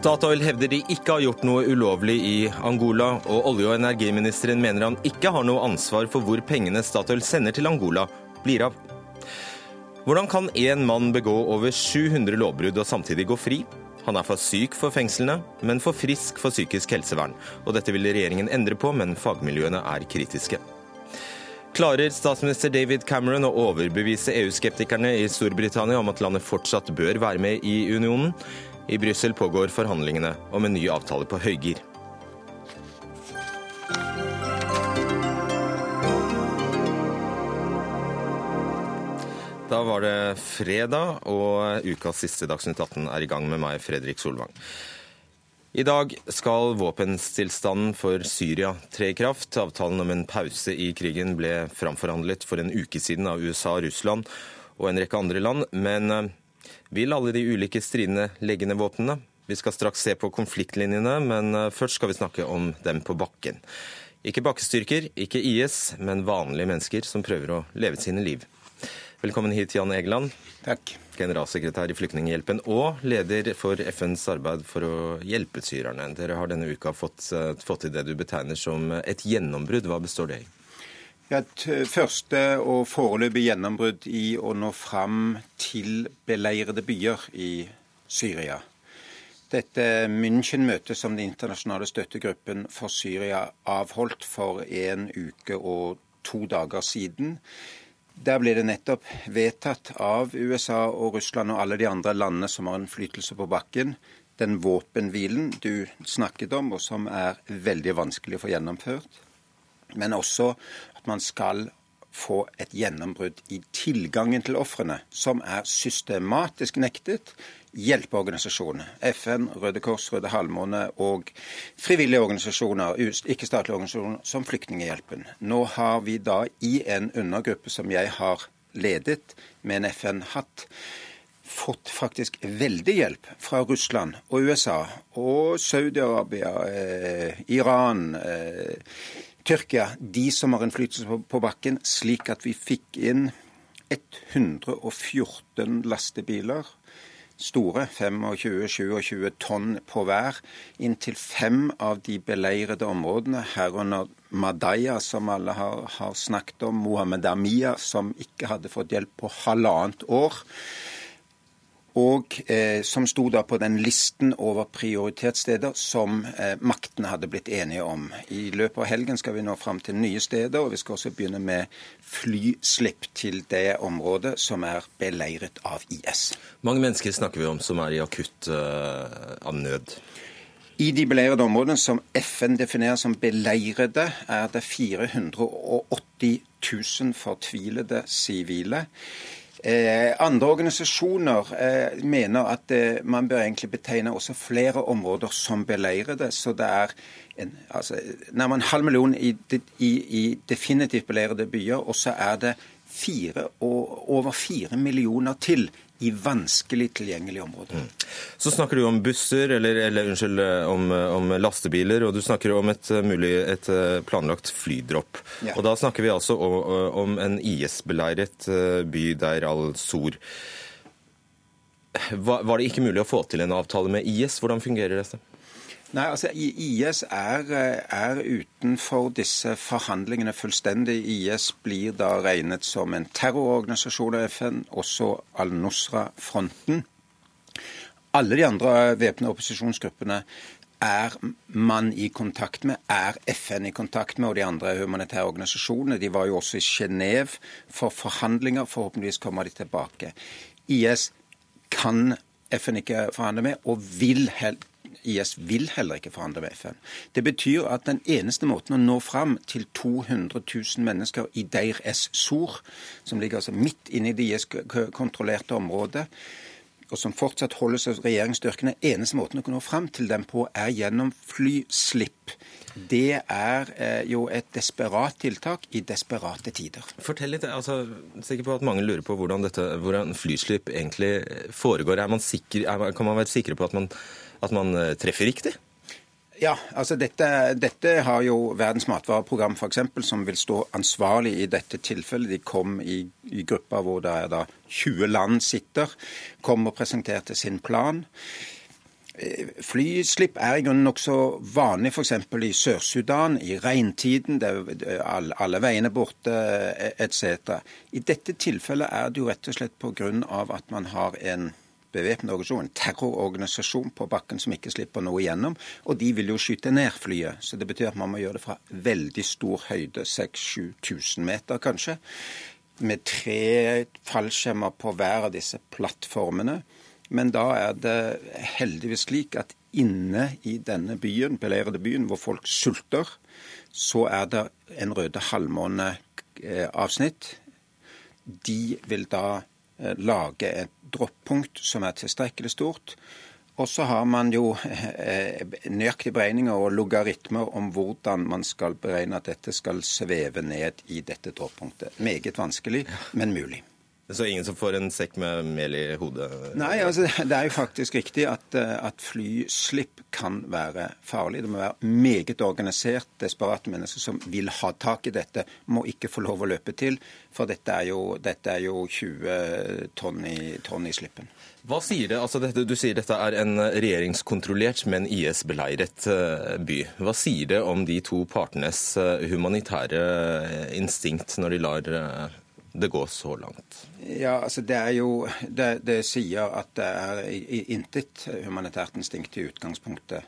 Statoil hevder de ikke har gjort noe ulovlig i Angola, og olje- og energiministeren mener han ikke har noe ansvar for hvor pengene Statoil sender til Angola, blir av. Hvordan kan én mann begå over 700 lovbrudd og samtidig gå fri? Han er for syk for fengslene, men for frisk for psykisk helsevern. Og dette vil regjeringen endre på, men fagmiljøene er kritiske. Klarer statsminister David Cameron å overbevise EU-skeptikerne i Storbritannia om at landet fortsatt bør være med i unionen? I Brussel pågår forhandlingene om en ny avtale på høygir. Da var det fredag, og ukas siste Dagsnytt 18 er i gang med meg, Fredrik Solvang. I dag skal våpenstillstanden for Syria tre i kraft. Avtalen om en pause i krigen ble framforhandlet for en uke siden av USA, Russland og en rekke andre land. Men eh, vil alle de ulike stridende legge ned våpnene? Vi skal straks se på konfliktlinjene, men eh, først skal vi snakke om dem på bakken. Ikke bakkestyrker, ikke IS, men vanlige mennesker som prøver å leve sine liv. Velkommen hit, Jan Egeland. Takk. Generalsekretær i Flyktninghjelpen og leder for FNs arbeid for å hjelpe syrerne. Dere har denne uka fått, eh, fått til det du betegner som et gjennombrudd. Hva består det i? Eh, første og foreløpig gjennombrudd i å nå fram til beleirede byer i Syria. Dette München-møtet som den internasjonale støttegruppen for Syria avholdt for en uke og to dager siden, der ble det nettopp vedtatt av USA og Russland og alle de andre landene som har innflytelse på bakken, den våpenhvilen du snakket om, og som er veldig vanskelig å få gjennomført. Men også at man skal få et gjennombrudd i tilgangen til ofrene, som er systematisk nektet hjelpeorganisasjoner. FN, Røde Kors, Røde Halvmåne og frivillige organisasjoner, ikke-statlige organisasjoner som Flyktninghjelpen. Nå har vi da i en undergruppe som jeg har ledet med en FN-hatt, fått faktisk veldig hjelp fra Russland og USA og Saudi-Arabia, eh, Iran, eh, Tyrkia. De som har innflytelse på, på bakken, slik at vi fikk inn 114 lastebiler store, 25-27 tonn på hver, inntil fem av de beleirede områdene, herunder Madaya, som alle har, har snakket om, Mohammed Amia, som ikke hadde fått hjelp på halvannet år og eh, som sto da på den listen over prioritetssteder som eh, maktene hadde blitt enige om. I løpet av helgen skal vi nå fram til nye steder, og vi skal også begynne med flyslipp til det området som er beleiret av IS. Mange mennesker snakker vi om som er i akutt uh, av nød. I de beleirede områdene som FN definerer som beleirede, er det 480 000 fortvilede sivile. Eh, andre organisasjoner eh, mener at eh, man bør egentlig betegne også flere områder som beleirede. Så det er en, altså, nærmere en halv million i, i, i definitivt beleirede byer. Og så er det fire, og over fire millioner til i vanskelig tilgjengelige områder. Mm. Så snakker du om busser, eller, eller unnskyld, om, om, lastebiler, og du snakker om et, mulig, et planlagt flydropp. Ja. Og Da snakker vi altså om, om en IS-beleiret eh, by, der al-Sur. Var, var det ikke mulig å få til en avtale med IS? Hvordan fungerer dette? Nei, altså IS er, er, utenfor disse forhandlingene fullstendig. IS blir da regnet som en terrororganisasjon av FN, også al-Nusra-fronten. Alle de andre væpnede opposisjonsgruppene er man i kontakt med, er FN i kontakt med, og de andre humanitære organisasjonene. De var jo også i Genéve for forhandlinger. Forhåpentligvis kommer de tilbake. IS kan FN ikke forhandle med, og vil helt IS vil heller ikke forhandle med FN. Det betyr at den eneste måten å nå fram til 200 000 mennesker i Deir es-Sur, som ligger altså midt inne i det IS-kontrollerte området, og som fortsatt holdes av regjeringsstyrkene, eneste måten å nå fram til dem på, er gjennom flyslipp. Det er eh, jo et desperat tiltak i desperate tider. Fortell litt, altså, sikker på at Mange lurer på hvordan, dette, hvordan flyslipp egentlig foregår. Man sikker, er, kan man være sikre på at man at man eh, treffer riktig? Ja, altså dette, dette, har jo Verdens matvareprogram for eksempel, som vil stå ansvarlig i dette tilfellet. De kom i, i grupper hvor det er da 20 land sitter, kom og presenterte sin plan. Flyslipp er i grunnen nokså vanlig f.eks. i Sør-Sudan, i regntiden, der alle, alle veiene borte etc. I dette tilfellet er det jo rett og slett pga. at man har en bevæpnet organisasjon, terrororganisasjon på bakken som ikke slipper noe igjennom. Og de vil jo skyte ned flyet. Så det betyr at man må gjøre det fra veldig stor høyde, 6000-7000 meter kanskje, med tre fallskjermer på hver av disse plattformene. Men da er det heldigvis slik at inne i denne byen, beleirede byen, hvor folk sulter, så er det en Røde halvmåne-avsnitt. De vil da eh, lage et droppunkt som er tilstrekkelig stort. Og så har man jo eh, nøyaktige beregninger og logaritmer om hvordan man skal beregne at dette skal sveve ned i dette droppunktet. Meget vanskelig, men mulig. Så ingen som får en sekk med mel i hodet? Nei, altså det er jo faktisk riktig at, eh, at flyslipp kan være farlig. Det må være meget organisert. Desperate mennesker som vil ha tak i dette, må ikke få lov å løpe til. For dette er jo, dette er jo 20 tonn i, tonn i slippen. Hva sier det? Altså dette, du sier dette er en regjeringskontrollert, men IS-beleiret eh, by. Hva sier det om de to partenes eh, humanitære instinkt når de lar det går så langt? Ja, altså Det er jo, det, det sier at det er intet humanitært instinkt i utgangspunktet.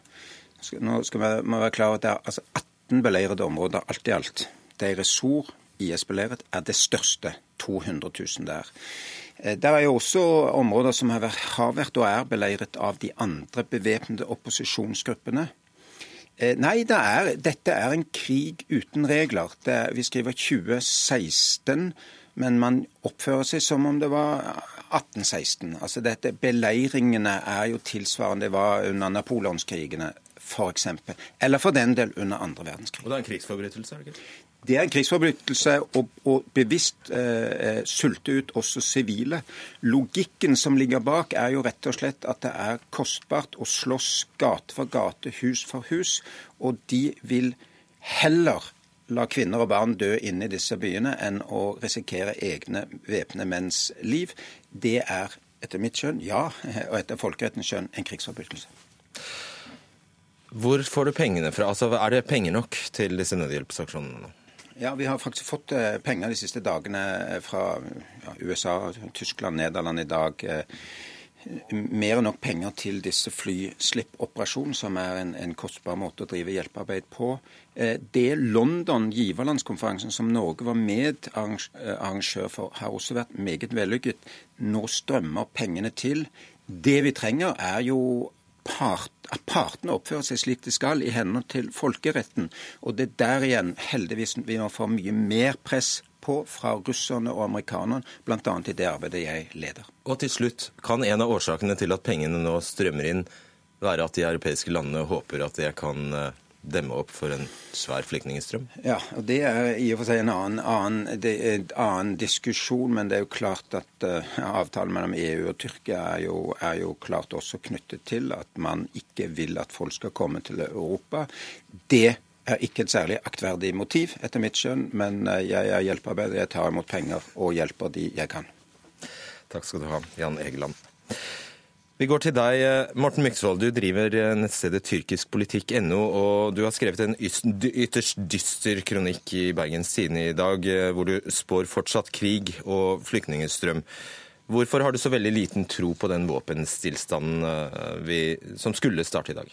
Nå skal vi være klar at det er altså 18 beleirede områder alt i alt. Deir Sor, IS-beleiret, er det største. 200 000 der. Eh, det er jo også områder som har vært og er beleiret av de andre bevæpnede opposisjonsgruppene. Eh, nei, det er, dette er en krig uten regler. Det, vi skriver 2016 men man oppfører seg som om det var 1816. Altså dette, Beleiringene er jo tilsvarende det var under napoleonskrigene, f.eks. Eller for den del under andre verdenskrig. Og det er en krigsforbrytelse? er det ikke? Det er en krigsforbrytelse å bevisst eh, sulte ut også sivile. Logikken som ligger bak, er jo rett og slett at det er kostbart å slåss gate for gate, hus for hus. Og de vil heller la kvinner og barn dø inne i disse byene enn å risikere egne væpnede menns liv. Det er etter mitt skjønn, ja, og etter folkerettens skjønn, en krigsforbrytelse. Hvor får du pengene fra? Altså, Er det penger nok til disse nødhjelpsaksjonene nå? Ja, Vi har faktisk fått eh, penger de siste dagene fra ja, USA, Tyskland, Nederland i dag. Eh, mer enn nok penger til disse flyslippoperasjonene, som er en, en, kostbar måte å drive hjelpearbeid på. Eh, det London giverlandskonferansen, som Norge var medarrangør for, har også vært meget vellykket. Nå strømmer pengene til. Det vi trenger, er jo part, at partene oppfører seg slik de skal i henhold til folkeretten. Og det er der igjen heldigvis vi må få mye mer press på fra russerne og amerikanerne, bl.a. i det arbeidet jeg leder. Og til slutt, kan en av årsakene til at pengene nå strømmer inn, være at de europeiske landene håper at det kan eh, demme opp for en svær flyktningstrøm? Ja, og det er i og for seg en annen, annen, en annen diskusjon. Men det er jo klart at uh, avtalen mellom EU og Tyrkia er jo, er jo, klart også knyttet til at man ikke vil at folk skal komme til Europa. Det er ikke et særlig aktverdig motiv, etter mitt skjønn, men eh, jeg er hjelpearbeider. Jeg tar imot penger og hjelper de jeg kan. Takk skal du ha, Jan Egeland. Vi går til deg, eh, Morten Myksvold. Du driver eh, nettstedet tyrkiskpolitikk.no, og du har skrevet en ytterst dyster kronikk i Bergens Tidende i dag, hvor du spår fortsatt krig og flyktningstrøm. Hvorfor har du så veldig liten tro på den våpenstillstanden som skulle starte i dag?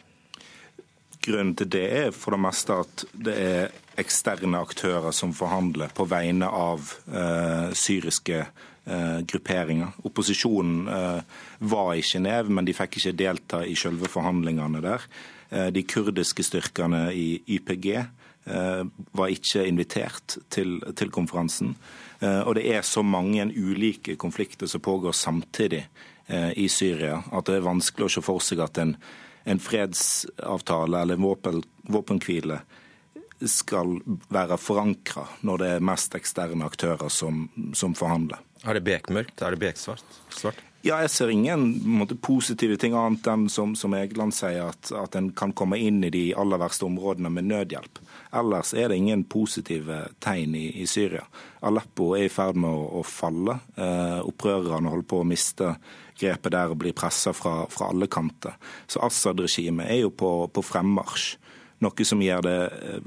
Grunnen til det er for det meste at det er eksterne aktører som forhandler på vegne av eh, syriske eh, grupperinger. Opposisjonen eh, var i Genéve, men de fikk ikke delta i selve forhandlingene der. Eh, de kurdiske styrkene i YPG eh, var ikke invitert til, til konferansen. Eh, og det er så mange ulike konflikter som pågår samtidig i Syria at det er vanskelig å se for seg at en en fredsavtale eller en våpen, våpenhvile skal være forankra når det er mest eksterne aktører som, som forhandler. Er det bekmørkt? Er det beksvart? Svart? Ja, jeg ser ingen måte, positive ting annet enn som, som Egeland sier, at, at en kan komme inn i de aller verste områdene med nødhjelp. Ellers er det ingen positive tegn i, i Syria. Aleppo er i ferd med å, å falle. Eh, opprørerne holder på å miste grepet der og bli pressa fra, fra, alle kanter. Så Assad-regimet er jo på, på fremmarsj. Noe som gjør det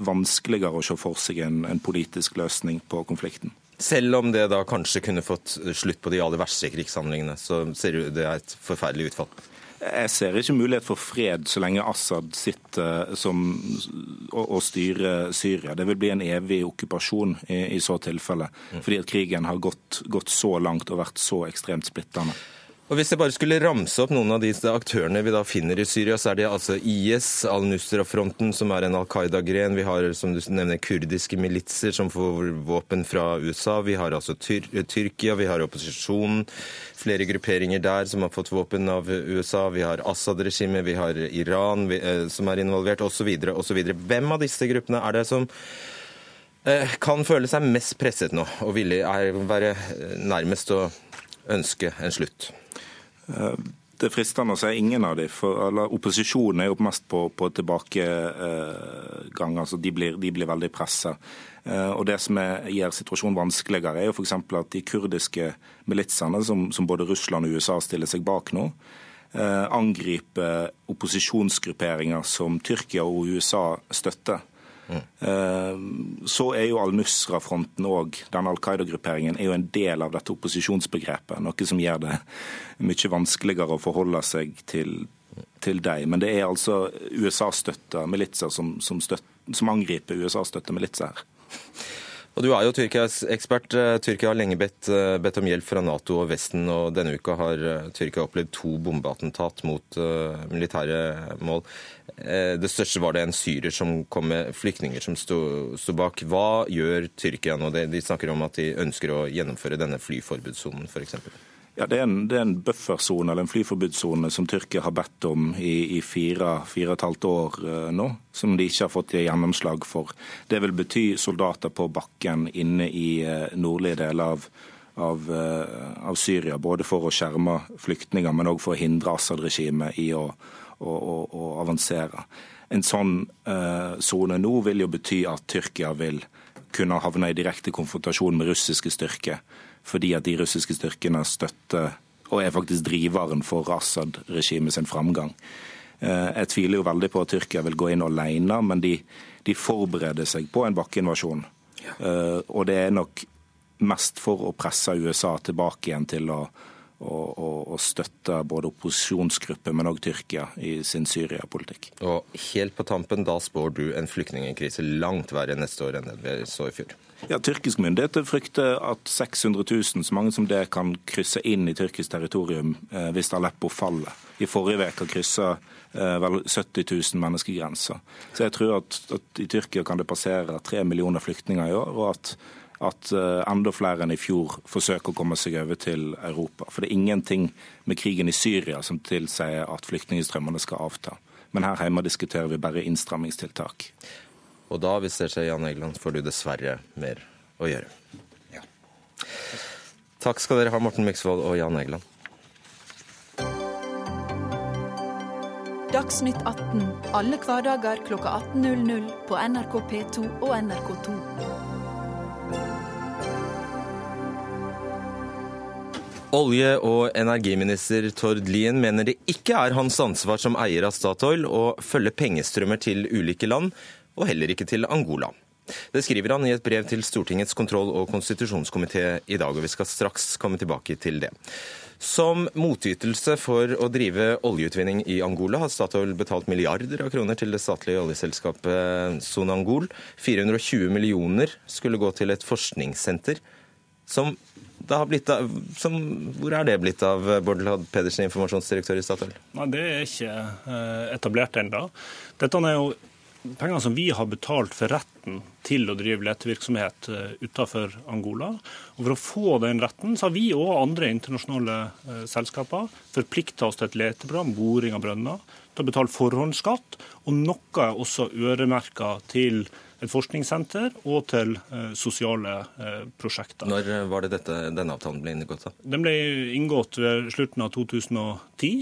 vanskeligere å se for seg en, en politisk løsning på konflikten. Selv om det da kanskje kunne fått slutt på de aller verste krigshandlingene, så ser det er et forferdelig utfall. Jeg ser ikke mulighet for fred så lenge Assad sitter som, og, og, styrer Syria. Det vil bli en evig okkupasjon i, i så tilfelle, mm. fordi at krigen har gått, gått så langt og vært så ekstremt splittende. Og Hvis jeg bare skulle ramse opp noen av disse aktørene vi da finner i Syria, så er det altså IS, Al-Nusra-fronten, som er en Al Qaida-gren. Vi har som du nevner, kurdiske militser som får våpen fra USA. Vi har altså Tyr Tyrkia, vi har opposisjonen, flere grupperinger der som har fått våpen av USA. Vi har Assad-regimet, vi har Iran vi, eh, som er involvert, osv. osv. Hvem av disse gruppene er det som eh, kan føle seg mest presset nå, og villig er være nærmest å ønske en slutt? Eh, det er fristende å si ingen av dem. For opposisjonen er jo mest på, på tilbakegang. altså de blir, de blir veldig pressa. Eh, og Det som er, gjør situasjonen vanskeligere, er jo f.eks. at de kurdiske militsene, som, som, både Russland og USA stiller seg bak nå, eh, angriper opposisjonsgrupperinger som Tyrkia og USA støtter. Mm. Så er jo Al-Nusra-fronten og den Al Qaida-grupperingen er jo en del av dette opposisjonsbegrepet. Noe som gjør det mye vanskeligere å forholde seg til, til dem. Men det er altså USA-støtta militser som, som, støt, som angriper USA-støtta militser her. Og Du er jo Tyrkias ekspert. Eh, Tyrkia har lenge bedt, eh, bedt, om hjelp fra Nato og Vesten, og denne uka har eh, Tyrkia opplevd to bombeattentat mot militære mål. Uh, det største var det en syrer som kom med flyktninger som sto, bak. Hva gjør Tyrkia nå? De snakker om at de ønsker å gjennomføre denne flyforbudssonen, f.eks. Ja, Det er en, det en buffersone eller en flyforbudssone som Tyrkia har bedt om i, i fire, fire og et halvt år uh, nå, som de ikke har fått gjennomslag for. Det vil bety soldater på bakken inne i uh, nordlige deler av, av, av, Syria, både for å skjerme flyktninger, men òg for å hindre Assad-regimet i å, å, å, å, avansere. En sånn sone nå vil jo bety at Tyrkia vil kunne havne i direkte konfrontasjon med russiske styrker fordi at de russiske styrkene støtter og er faktisk driveren for Assad-regimet sin framgang. Eh, jeg tviler jo veldig på at Tyrkia vil gå inn alene, men de, de forbereder seg på en bakkeinvasjon. Ja. Eh, og det er nok mest for å presse USA tilbake igjen til å, og, å støtte både opposisjonsgrupper, men òg Tyrkia i sin Syria-politikk. Og helt på tampen, da spår du en flyktningkrise langt verre neste år enn det vi så i fjor? Ja, Tyrkisk myndigheter frykter at 600 000, så mange som det, kan krysse inn i tyrkisk territorium eh, hvis Aleppo faller. I forrige uke kryssa eh, vel 70 000 menneskegrenser. Så jeg tror at, at, i Tyrkia kan det passere tre millioner flyktninger i år, og at, at eh, enda flere enn i fjor forsøker å komme seg over til Europa. For det er ingenting med krigen i Syria som tilsier at flyktningstrømmene skal avta. Men her hjemme diskuterer vi bare innstrammingstiltak. Og da, hvis det skjer, Jan Egeland, får du dessverre mer å gjøre. Ja. Takk skal dere ha, Morten Myksvold og Jan Egeland. Dagsnytt 18 alle hverdager kl 18.00 på NRK P2 og NRK2. Olje- og energiminister Tord Lien mener det ikke er hans ansvar som eier av Statoil å følge pengestrømmer til ulike land, og heller ikke til Angola. Det skriver han i et brev til Stortingets kontroll- og konstitusjonskomité i dag, og vi skal straks komme tilbake til det. Som motytelse for å drive oljeutvinning i Angola har Statoil betalt milliarder av kroner til det statlige oljeselskapet Sonangol. 420 millioner skulle gå til et forskningssenter. Som av, som, hvor er det blitt av, Bård Ladd Pedersen, informasjonsdirektør i Statoil? Nei, Det er ikke eh, etablert ennå. Dette er jo penger som vi har betalt for retten til å drive letevirksomhet eh, utenfor Angola. Og For å få den retten så har vi og andre internasjonale eh, selskaper forplikta oss til et leteprogram, boring av brønner, til å betale forhåndsskatt, og noe er også øremerka til et forskningssenter og til sosiale prosjekter. Når var det dette, denne avtalen ble inngått? da? Den ble inngått ved slutten av 2010.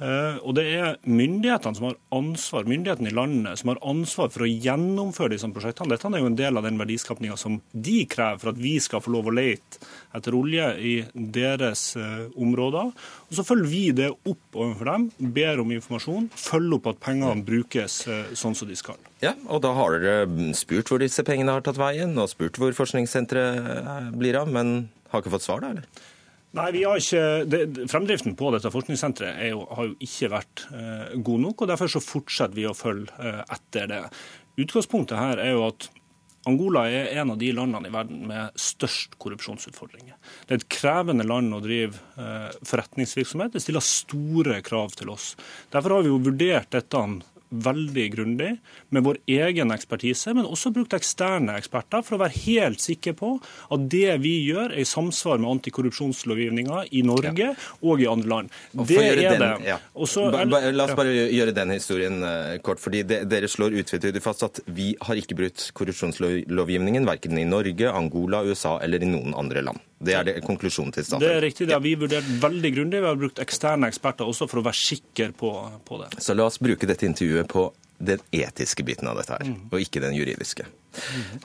Eh, og det er myndighetene som har ansvar, myndighetene i landet som har ansvar for å gjennomføre disse prosjektene. Dette er jo en del av den verdiskapninga som de krever for at vi skal få lov å lete etter olje i deres uh, områder. Og Så følger vi det opp overfor dem, ber om informasjon, følger opp at pengene brukes uh, sånn som de skal. Ja, og da har dere spurt hvor disse pengene har tatt veien, og spurt hvor forskningssenteret blir av, men har ikke fått svar da, eller? Nei, vi har ikke, det, Fremdriften på dette forskningssenteret jo, har jo ikke vært eh, god nok. og Derfor så fortsetter vi å følge eh, etter det. Utgangspunktet her er jo at Angola er en av de landene i verden med størst korrupsjonsutfordringer. Det er et krevende land å drive eh, forretningsvirksomhet. Det stiller store krav til oss. Derfor har vi jo vurdert dette veldig grundig med vår egen ekspertise, men også brukt eksterne eksperter for å være helt sikre på at det vi gjør, er i samsvar med antikorrupsjonslovgivninga i Norge ja. og i andre land. Det er den, det. Ja. Også, La oss bare gjøre den historien uh, kort. fordi de, Dere slår utvetydig fast at vi har ikke brutt korrupsjonslovgivningen, verken i Norge, Angola, USA eller i noen andre land. Det er det konklusjonen til Statoil. Det er riktig, det har vi vurdert veldig grundig. Vi har brukt eksterne eksperter også for å være sikre på, på, det. Så la oss bruke dette intervjuet på den etiske biten av dette her, og ikke den juridiske.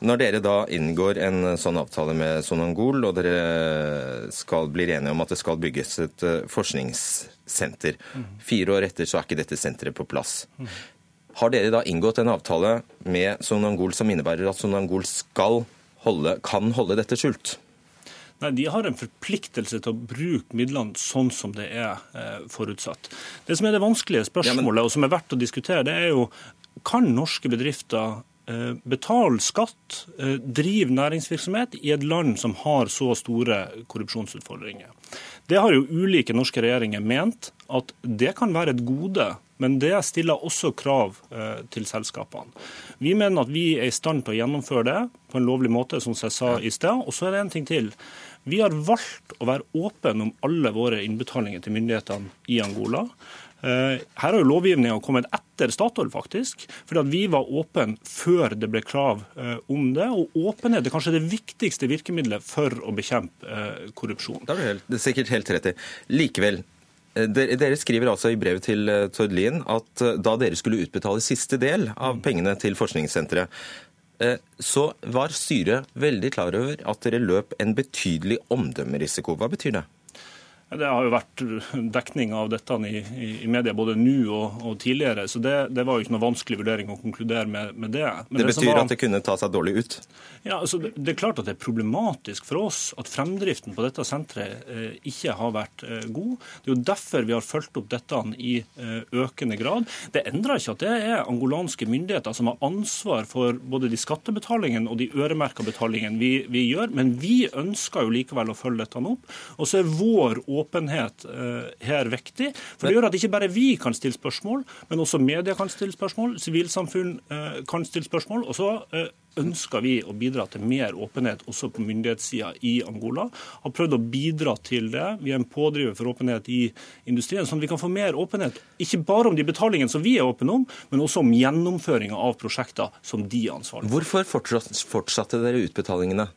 Når dere da inngår en sånn avtale med Sonangol, og dere skal blir enige om at det skal bygges et eh, forskningssenter, fire år etter så er ikke dette senteret på plass. Har dere da inngått en avtale med Sonangol som innebærer at Sonangol skal holde, kan holde dette skjult? Nei, De har en forpliktelse til å bruke midlene sånn som det er eh, forutsatt. Det som er det vanskelige spørsmålet, og som er verdt å diskutere, det er jo kan norske bedrifter eh, betale skatt, eh, drive næringsvirksomhet i et land som har så store korrupsjonsutfordringer. Det har jo ulike norske regjeringer ment at det kan være et gode men det stiller også krav til selskapene. Vi mener at vi er i stand til å gjennomføre det på en lovlig måte, som jeg sa i sted. Og så er det en ting til. Vi har valgt å være åpne om alle våre innbetalinger til myndighetene i Angola. Eh, her har jo lovgivninga kommet etter Statoil, faktisk. fordi at Vi var åpne før det ble krav eh, om det. Og åpenhet er kanskje det viktigste virkemidlet for å bekjempe eh, korrupsjon. Det er du sikkert helt rett i. Likevel, dere skriver altså i brevet til Tord Lien at da dere skulle utbetale siste del av pengene til forskningssenteret, så var styret veldig klar over at dere løp en betydelig omdømmerisiko. Hva betyr det? Det har jo vært dekning av dette i, i media både nå og, og, tidligere, så det, det, var jo ikke noe vanskelig vurdering å konkludere med, med det. Men det, betyr var, at det kunne ta seg dårlig ut? Ja, altså det, det, er klart at det er problematisk for oss at fremdriften på dette senteret eh, ikke har vært eh, god. Det er jo derfor vi har fulgt opp dette i eh, økende grad. Det endrer ikke at det er angolanske myndigheter som har ansvar for både de skattebetalingene og de øremerka betalingene vi, vi, gjør, men vi ønsker jo likevel å følge dette opp. Og så er vår åpenhet eh, her viktig. For det gjør at ikke bare vi kan stille spørsmål, men også media kan stille spørsmål, sivilsamfunn eh, kan stille spørsmål. og så eh, ønsker vi å bidra til mer åpenhet også på myndighetssida i Angola. Har prøvd å bidra til det. Vi er en pådriver for åpenhet i industrien, sånn at vi kan få mer åpenhet. Ikke bare om de betalingene som vi er åpne om, men også om gjennomføringa av prosjekter som de er ansvarlige for. Hvorfor fortsatte dere utbetalingene?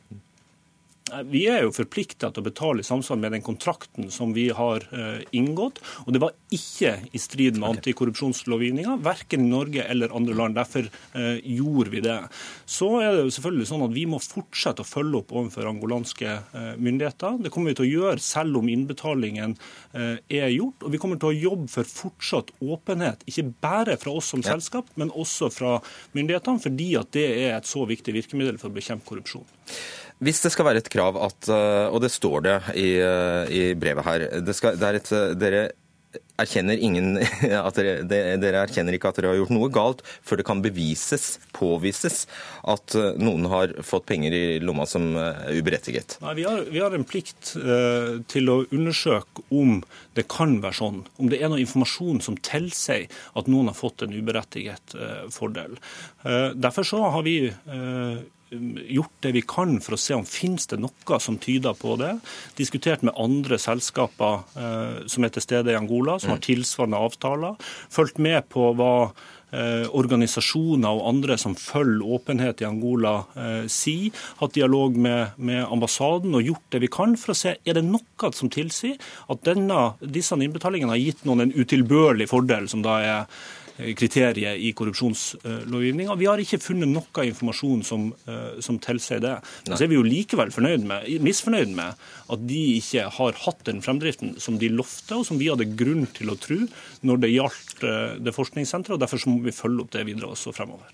Vi er jo forplikta til å betale i samsvar med den kontrakten som vi har uh, inngått. Og det var ikke i strid med okay. antikorrupsjonslovgivninga, verken i Norge eller andre land. Derfor uh, gjorde vi det. Så er det jo selvfølgelig sånn at vi må fortsette å følge opp overfor angolanske myndigheter. Det kommer vi til å gjøre selv om innbetalingen er gjort. Og vi kommer til å jobbe for fortsatt åpenhet, ikke bare fra oss som ja. selskap, men også fra myndighetene, fordi at det er et så viktig virkemiddel for å bekjempe korrupsjon. Hvis det skal være et krav at, eh, og det står det i, eh, i brevet her det skal, det et, eh, Dere erkjenner ingen at dere, dere, erkjenner ikke at dere har gjort noe galt før det kan bevises, påvises, at noen har fått penger i lomma som er uberettiget? Nei, vi har, vi har en plikt eh, til å undersøke om det kan være sånn. Om det er noe informasjon som tilsier at noen har fått en uberettiget eh, fordel. Eh, derfor så har vi gjort det vi kan for å se om finnes det noe som tyder på det. Diskutert med andre selskaper eh, som er til stede i Angola, som har mm. tilsvarende avtaler. Fulgt med på hva eh, organisasjoner og andre som følger åpenhet i Angola, eh, sier. Hatt dialog med, med, ambassaden og gjort det vi kan for å se er det noe som tilsier at denne, disse innbetalingene har gitt noen en utilbørlig fordel, som da er kriteriet i korrupsjonslovgivninga. Vi har ikke funnet noe informasjon som, eh, som tilsier det. Men så er vi jo likevel med, misfornøyd med at de ikke har hatt den fremdriften som de lovte, og som vi hadde grunn til å tro når det gjaldt eh, det forskningssenteret. og Derfor må vi følge opp det videre også fremover.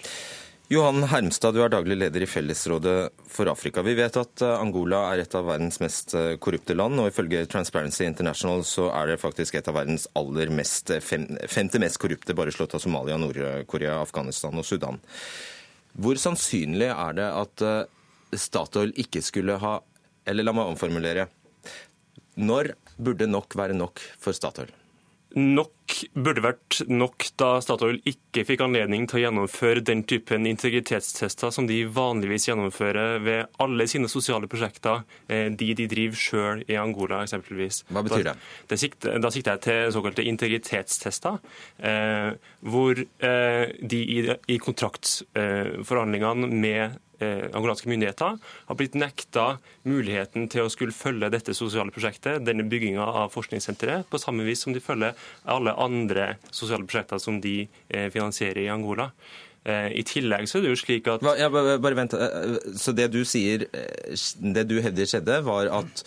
Johan Hermstad, du er daglig leder i Fellesrådet for Afrika. Vi vet at eh, Angola er et av verdens mest eh, korrupte land, og ifølge Transparency International så er det faktisk et av verdens aller mest, eh, fem, femte mest korrupte, bare slått av Somalia, Nord-Korea, Afghanistan og Sudan. Hvor sannsynlig er det at Statoil ikke skulle ha Eller la meg omformulere. Når burde nok være nok for Statoil? Nok burde vært nok da Statoil ikke fikk anledning til å gjennomføre den typen integritetstester som de vanligvis gjennomfører ved alle sine sosiale prosjekter, eh, de de driver sjøl i Angola eksempelvis. Hva betyr det? Da, sikter, da sikter jeg til såkalte integritetstester, eh, hvor eh, de i, i kontraktforhandlingene med eh, angolanske myndigheter har blitt nekta muligheten til å skulle følge dette sosiale prosjektet, denne bygginga av forskningssenteret, på samme vis som de følger alle andre sosiale prosjekter som de eh, finansierer i Angola. Eh, I tillegg så er det jo slik at ja, bare, bare vent. Eh, så det du sier, eh, det du hevder skjedde, var at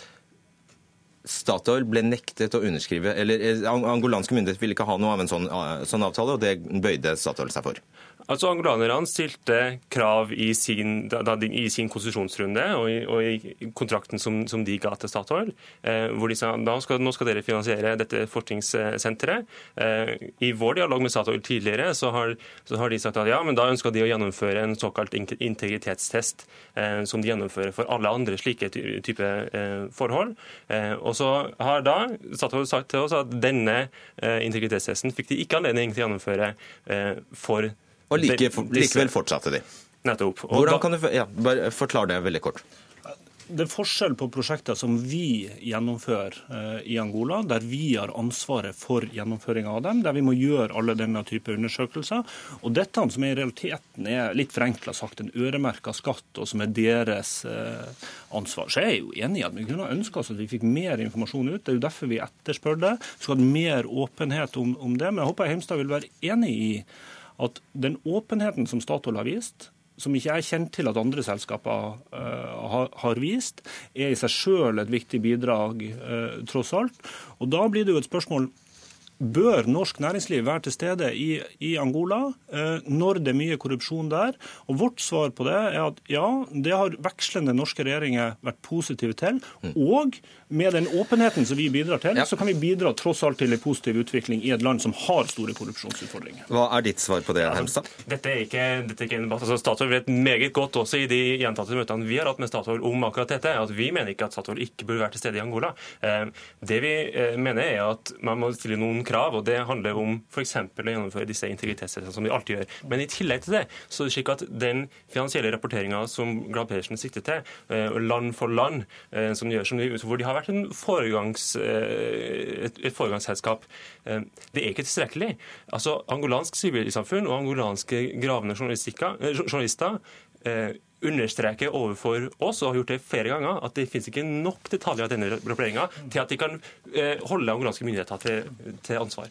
Statoil ble nektet å underskrive, eller Angolanske myndigheter ville ikke ha noe av en sånn, sånn avtale, og det bøyde Statoil seg for? Altså Angolanerne stilte krav i sin, da, i sin konsesjonsrunde og i, og i kontrakten som, som, de ga til Statoil, eh, hvor de sa da skal, nå skal dere finansiere dette forskningssenteret. Eh, I vår dialog med Statoil tidligere så har, så har, de sagt at ja, men da ønsker de å gjennomføre en såkalt integritetstest, eh, som de gjennomfører for alle andre slike type eh, forhold. Eh, og så har da Statoil sagt til oss at denne eh, integritetstesten fikk de ikke anledning til å gjennomføre for og like, likevel fortsatte de. Nettopp. Hvordan kan du, ja, bare Forklar det veldig kort. Det er forskjell på prosjekter som vi gjennomfører eh, i Angola, der vi har ansvaret for gjennomføringa av dem, der vi må gjøre alle denne type undersøkelser. Og dette som i realiteten er litt forenkla sagt en øremerka skatt, og som er deres eh, ansvar. Så jeg er jo enig i at vi kunne ønska oss at vi fikk mer informasjon ut. Det er jo derfor vi etterspør det. Vi skal ha mer åpenhet om, om det. Men jeg håper Heimstad vil være enig i at den åpenheten som Statoil har vist, som ikke er kjent til at andre selskaper uh, har, vist, er i seg sjøl et viktig bidrag, uh, tross alt. Og Da blir det jo et spørsmål bør norsk næringsliv være til stede i, i Angola eh, når det er mye korrupsjon der? Og Vårt svar på det er at ja, det har vekslende norske regjeringer vært positive til. Mm. Og med den åpenheten som vi bidrar til, ja. så kan vi bidra tross alt til en positiv utvikling i et land som har store korrupsjonsutfordringer. Hva er ditt svar på det, Hemstad? Altså, dette er ikke, dette er ikke en debatt. Altså, Statoil vet meget godt også i de gjentatte møtene vi har hatt med Statoil om akkurat dette, at vi mener ikke at Statoil ikke burde være til stede i Angola. Eh, det vi eh, mener er at man må stille noen krav, og det handler om f.eks. å gjennomføre disse integritetstestene, som vi alltid gjør. Men i tillegg til det, så er det slik at den finansielle rapporteringa som Glad Pedersen sikter til, eh, land for land, som de gjør, som de, hvor de har vært foregangs, eh, et, et foregangsselskap. Eh, det er ikke tilstrekkelig. Altså, Angolansk sivilsamfunn og angolanske gravende eh, journalister understreker overfor oss, og har gjort det flere ganger, at det finnes ikke nok detaljer av denne rapporteringa til at de kan holde angolanske myndigheter til, til ansvar.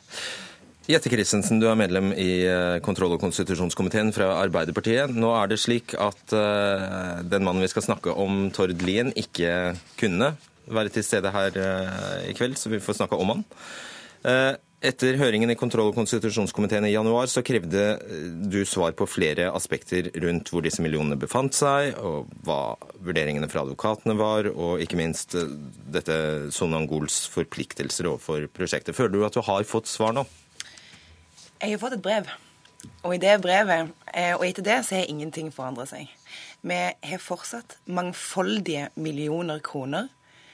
Jette Christensen, du er medlem i kontroll- og konstitusjonskomiteen fra Arbeiderpartiet. Nå er det slik at uh, den mannen vi skal snakke om, Tord Lien, ikke kunne være til stede her eh, i kveld, så vi får snakke om han. Eh, etter høringen i kontroll- og konstitusjonskomiteen i januar så krevde eh, du svar på flere aspekter rundt hvor disse millionene befant seg, og hva vurderingene fra advokatene var, og ikke minst dette Sonangols forpliktelser overfor prosjektet. Føler du at du har fått svar nå? Jeg har fått et brev. Og i det brevet, og etter det, så har ingenting forandret seg. Vi har fortsatt mangfoldige millioner kroner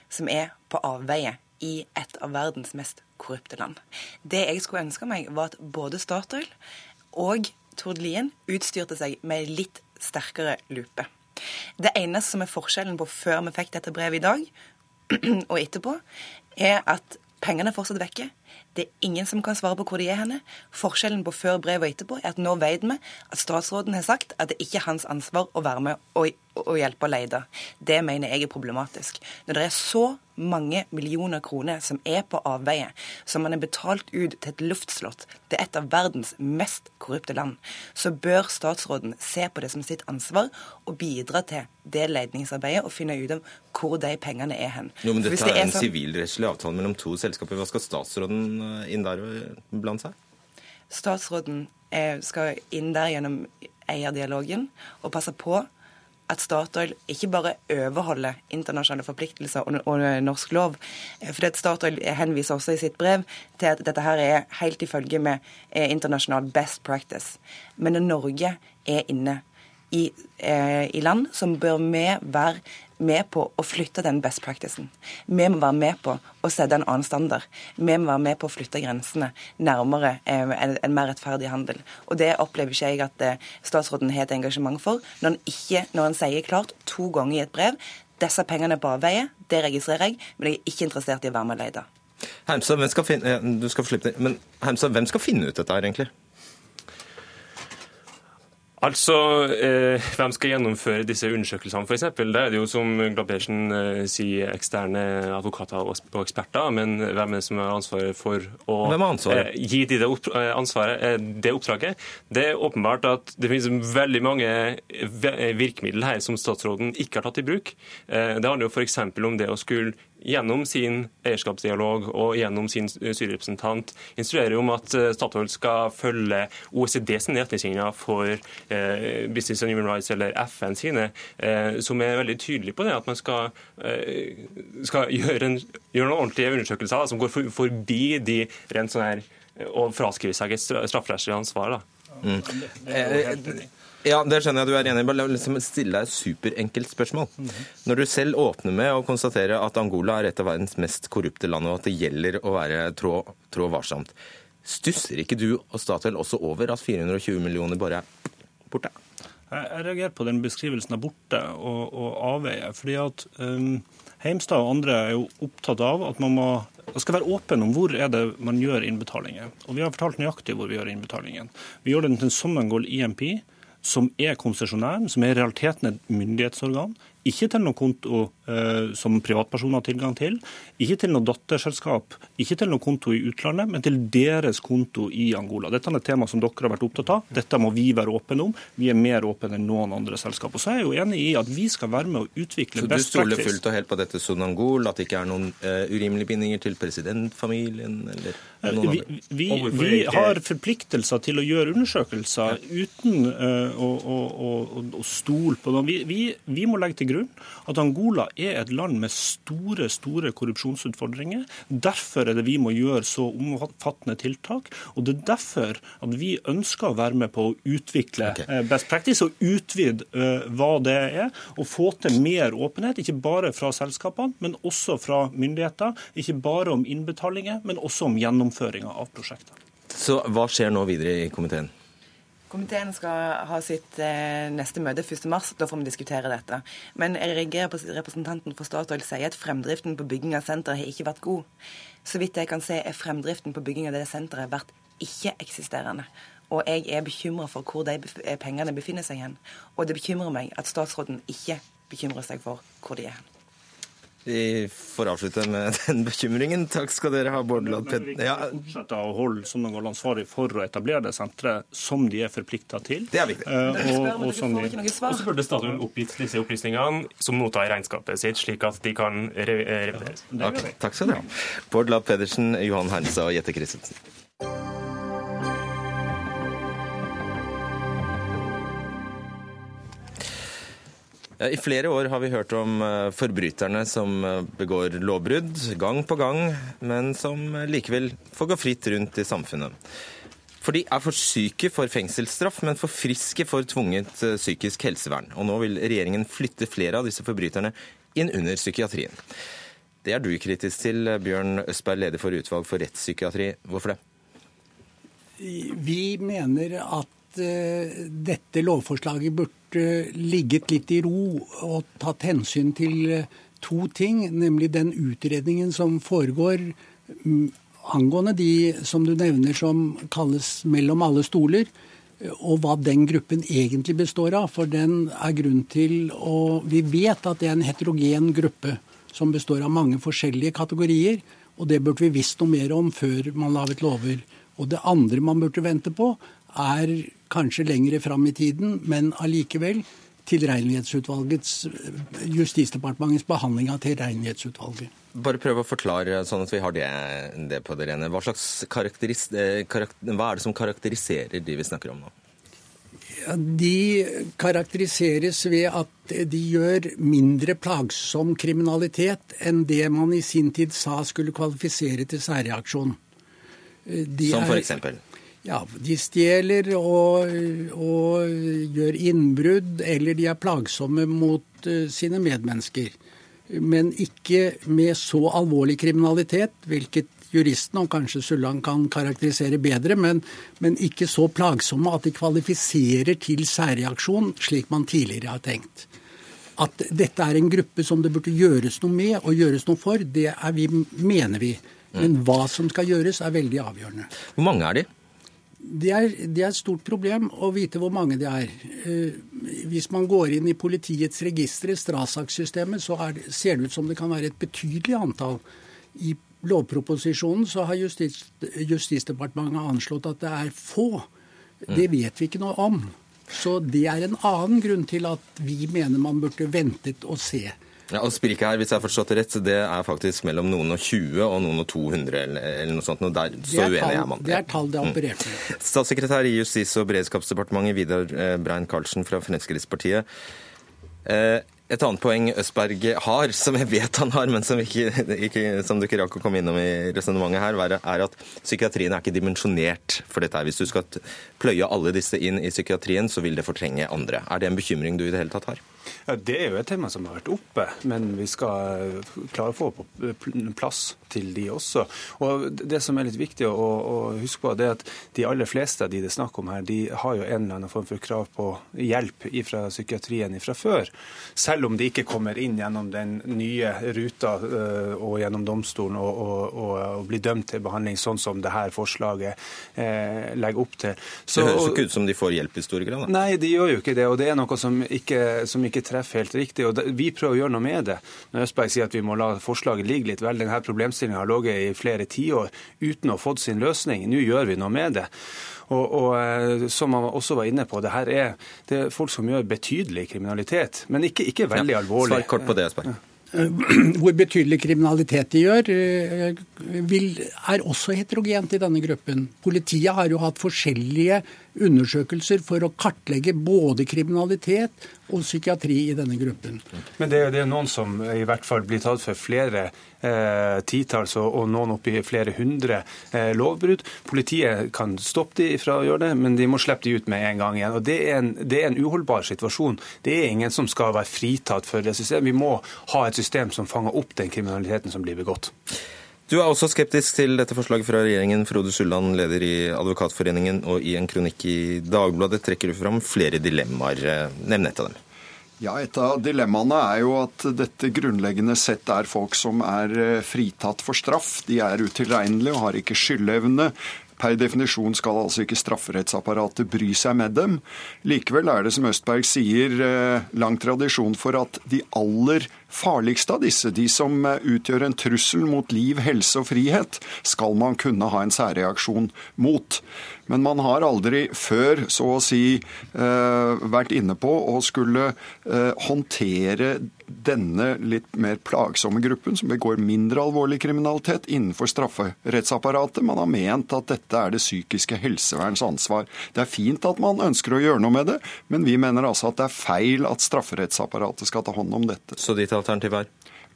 som er på avveie i et av verdens mest korrupte land. Det jeg skulle ønske meg, var at både Statoil og Tord Lien utstyrte seg med litt sterkere lupe. Det eneste som er forskjellen på før vi fikk dette brevet i dag, og etterpå, er at pengene fortsatt vekke. Det er ingen som kan svare på hvor de er henne. Forskjellen på før brevet og etterpå er at nå vet vi at statsråden har sagt at det ikke er hans ansvar å være med og, og hjelpe å lete. Det mener jeg er problematisk. Når det er så mange millioner kroner som er på avveie, som man er betalt ut til et luftslott til et av verdens mest korrupte land, så bør statsråden se på det som sitt ansvar og bidra til det ledningsarbeidet og finne ut av hvor de pengene er hen. Jo, men Dette det er en sånn- sivilrettslig avtale mellom to selskaper. Hva skal statsråden eh, inn der blant seg? Statsråden eh, skal inn der gjennom eierdialogen og passe på at Statoil ikke bare overholder internasjonale forpliktelser og, norsk lov. Eh, For Statoil henviser også i sitt brev til at dette her er helt i følge med eh, internasjonal best practice. Men Norge er inne i, i land som bør vi være med på å flytte den best practicen. Vi må være med på å sette en annen standard. Vi må være med på å flytte grensene nærmere eh, en, en mer rettferdig handel. Og det opplever ikke jeg at eh, statsråden har et engasjement for, når han ikke, når han sier klart to ganger i et brev disse pengene på avveie, det registrerer jeg, men jeg er ikke interessert i å være med og men Heimstad, hvem skal finne ut dette her, egentlig? Altså, eh, Hvem skal gjennomføre disse undersøkelsene, f.eks.? Det er det jo, som Glabersen eh, sier, eksterne advokater og, og eksperter. Men hvem er det som har ansvaret for å ansvaret? eh, gi de det, opp, eh, ansvaret, eh, det oppdraget? Det er åpenbart at det finnes veldig mange ve- virkemidler her som statsråden ikke har tatt i bruk. Eh, det handler jo f.eks. om det å skulle gjennom sin eierskapsdialog og gjennom sin styrerepresentant instruerer om at eh, Statoil skal følge OECD sine retningslinjer for eh, Business and Human Rights, eller FN sine, eh, som er veldig tydelige på det, at man skal, eh, skal gjøre, en, gjøre noen ordentlige undersøkelser da, som går for, forbi de rent sånn her og fraskriver fraskrive seg et stra- strafferettslig ansvar. da. Eh, Ja, det skjønner jeg du er enig i. Bare liksom stille deg et superenkelt spørsmål. Når du selv åpner med å konstatere at Angola er et av verdens mest korrupte land, og at det gjelder å være trå, trå varsomt, stusser ikke du og Statoil også over at 420 millioner bare er borte? Jeg reagerer på den beskrivelsen av borte og, og avveie. fordi at um, Heimstad og andre er jo opptatt av at man må skal være åpen om hvor er det man gjør innbetalinger. Og Vi har fortalt nøyaktig hvor vi gjør innbetalingen. Vi gjør den til Sommergold IMP, som er konsesjonæren, som er i realiteten et myndighetsorgan. Ikke til noen konto eh, som privatpersoner har tilgang til, ikke til noe datterselskap, ikke til noen konto i utlandet, men til deres konto i Angola. Dette er et tema som dere har vært opptatt av. Dette må vi være åpne om. Vi er mer åpne enn noen andre selskap. Og så er jeg jo enig i at vi skal være med å utvikle Så du stoler fullt og helt på dette Sunangol, at det ikke er noen eh, urimelige bindinger til presidentfamilien eller Vi, vi, vi har forpliktelser til å gjøre undersøkelser uten eh, å, å, å, å stole på dem. Vi, vi, vi må legge til grunn at Angola er et land med store store korrupsjonsutfordringer. Derfor er det vi må gjøre så omfattende tiltak. Og det er derfor at vi ønsker å være med på å utvikle eh, best practice og utvide eh, hva det er. Og få til mer åpenhet, ikke bare fra selskapene, men også fra myndigheter. Ikke bare om innbetalinger, men også om gjennomføringa av prosjektet. Så hva skjer nå videre i komiteen? Komiteen skal ha sitt eh, neste møte 1. mars. Da får vi diskutere dette. Men jeg reagerer på at representanten for Statoil sier at fremdriften på bygging av senteret har ikke vært god. Så vidt jeg kan se, er fremdriften på bygging av det senteret vært ikke-eksisterende. Og jeg er bekymra for hvor de eh, pengene befinner seg hen. Og det bekymrer meg at statsråden ikke bekymrer seg for hvor de er hen. Vi får avslutte med den bekymringen. Takk skal dere ha, Bård Men vi kan fortsette å holde Sogndal ansvarlig for å etablere det senteret som de er forplikta til. Det er viktig. Eh, og, og som de Og så burde Statoil oppgitt disse opplysningene som nota i regnskapet sitt, slik at de kan re revideres. Okay. takk skal dere ha. Bård Lapp Pedersen, Johan Hernstad og Jette Christensen. I flere år har vi hørt om eh, forbryterne som eh, begår lovbrudd gang på gang, men som eh, likevel får gå fritt rundt i samfunnet. For de er for syke for fengselsstraff, men for friske for tvunget psykisk helsevern. Og nå vil regjeringen flytte flere av disse forbryterne inn under psykiatrien. Det er du kritisk til, Bjørn Østberg, leder for utvalg for rettspsykiatri. Hvorfor det? Vi mener at dette lovforslaget burde ligget litt i ro og tatt hensyn til eh, to ting, nemlig den utredningen som foregår mm, angående de som du nevner som kalles mellom alle stoler, og hva den gruppen egentlig består av. For den er grunn til å Vi vet at det er en heterogen gruppe som består av mange forskjellige kategorier. Og det burde vi visst noe mer om før man laget lover. Og det andre man burde vente på, er kanskje lengre fram i tiden, men allikevel Tilregnelighetsutvalgets, Justisdepartementets behandling av Tilregnelighetsutvalget. Bare prøv å forklare, sånn at vi har det, det på det rene. Hva, slags karakteris, eh, karakter, hva er det som karakteriserer de vi snakker om nå? Ja, de karakteriseres ved at de gjør mindre plagsom kriminalitet enn det man i sin tid sa skulle kvalifisere til særreaksjon. De som for eksempel? Ja, de stjeler og, og, gjør innbrudd, eller de er plagsomme mot uh, sine medmennesker. Men ikke med så alvorlig kriminalitet, hvilket juristen og kanskje Sulland kan karakterisere bedre, men, men ikke så plagsomme at de kvalifiserer til særreaksjon, slik man tidligere har tenkt. At dette er en gruppe som det burde gjøres noe med og gjøres noe for, det vi, mener vi. Men hva som skal gjøres, er veldig avgjørende. Hvor mange er de? Det er, det er, et stort problem å vite hvor mange det er. Eh, hvis man går inn i politiets registre, Strasak-systemet, så det, ser det ut som det kan være et betydelig antall. I lovproposisjonen så har Justis, Justisdepartementet anslått at det er få. Det vet vi ikke noe om. Så det er en annen grunn til at vi mener man burde ventet og se. Ja, og Spriket her, hvis jeg har forstått det rett, det er faktisk mellom noen og 20 og noen og 200 eller, eller noe sånt. Og der, så uenig er man. Det er tall det er operert med. Mm. Statssekretær i Justis- og beredskapsdepartementet, Vidar eh, Brein Karlsen fra Fremskrittspartiet. Eh, et annet poeng Østberg har, som jeg vet han har, men som, ikke, ikke, som du ikke rakk å komme innom i resonnementet her, er at psykiatrien er ikke dimensjonert for dette. Hvis du skal pløye alle disse inn i psykiatrien, så vil det fortrenge andre. Er det en bekymring du i det hele tatt har? Ja, Det er jo et tema som har vært oppe, men vi skal klare å få på plass til de også. Og Det som er litt viktig å, å huske på, det er at de aller fleste av de det er snakk om her, de har jo en eller annen form for krav på hjelp fra psykiatrien fra før. Selv om de ikke kommer inn gjennom den nye ruta øh, og gjennom domstolen og, og, og, og blir dømt til behandling, sånn som det her forslaget eh, legger opp til. Så, det høres jo ikke ut som de får hjelp i stor grad? Nei, de gjør jo ikke det. Og det er noe som ikke, som ikke treffer helt riktig. og Vi prøver å gjøre noe med det. Når Østberg sier at vi må la forslaget ligge litt, vel, denne problemstillingen har ligget i flere tiår uten å ha fått sin løsning. Nå gjør vi noe med det. Og, og, eh, som man også var inne på, det her er, det er folk som gjør betydelig kriminalitet, men ikke, ikke veldig ja, alvorlig. Svar kort på det, Espen. Hvor betydelig kriminalitet de gjør, eh, vil, er også heterogent i denne gruppen. Politiet har jo hatt forskjellige undersøkelser for å kartlegge både kriminalitet og psykiatri i denne gruppen. Men det, det er noen som i hvert fall blir tatt for flere eh, titalls og, og noen oppi flere hundre eh, lovbrudd. Politiet kan stoppe de fra å gjøre det, men de må slippe de ut med en gang igjen. Og Det er en, det er en uholdbar situasjon. Det er ingen som skal være fritatt for det systemet. Vi må ha et system som fanger opp den kriminaliteten som blir begått. Du er også skeptisk til dette forslaget fra regjeringen. Frode Sulland, leder i Advokatforeningen, og i en kronikk i Dagbladet trekker du fram flere dilemmaer. Nevn et av dem. Ja, Et av dilemmaene er jo at dette grunnleggende sett er folk som er eh, fritatt for straff. De er utilregnelige og har ikke skyldevne. Per definisjon skal altså ikke strafferettsapparatet bry seg med dem. Likevel er det, som Østberg sier, eh, lang tradisjon for at de aller farligste av disse, de som eh, utgjør en trussel mot liv, helse og frihet, skal man kunne ha en særreaksjon mot. Men man har aldri før så å si eh, vært inne på å skulle håndtere denne litt mer plagsomme gruppen, som begår mindre alvorlig kriminalitet, innenfor strafferettsapparatet. Man har ment at dette er det psykiske helseverns ansvar. Det er fint at man ønsker å gjøre noe med det, men vi mener altså at det er feil at strafferettsapparatet skal ta hånd om dette. Så ditt alternativ er?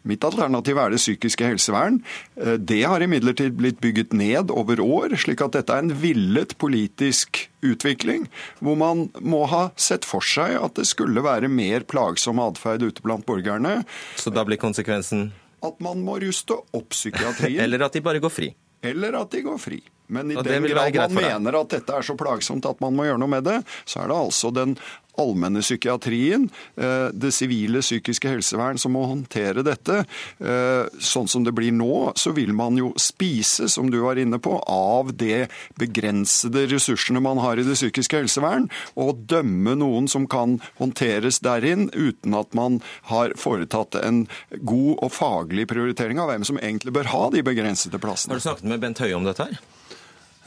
Mitt alternativ er det psykiske helsevern. Eh, det har imidlertid blitt bygget ned over år, slik at dette er en villet politisk utvikling, hvor man må ha sett for seg at det skulle være mer plagsom atferd ute blant borgerne. Så da blir konsekvensen? At man må ruste opp psykiatrien. Eller at de bare går fri? Eller at de går fri. Men i den grad man mener at dette er så plagsomt at man må gjøre noe med det, så er det altså den allmenne psykiatrien, eh, det sivile psykiske helsevern, som må håndtere dette. Eh, sånn som det blir nå, så vil man jo spise, som du var inne på, av de begrensede ressursene man har i det psykiske helsevern, og dømme noen som kan håndteres derin, uten at man har foretatt en god og faglig prioritering av hvem som egentlig bør ha de begrensede plassene. Har du snakket med Bent Høie om dette her?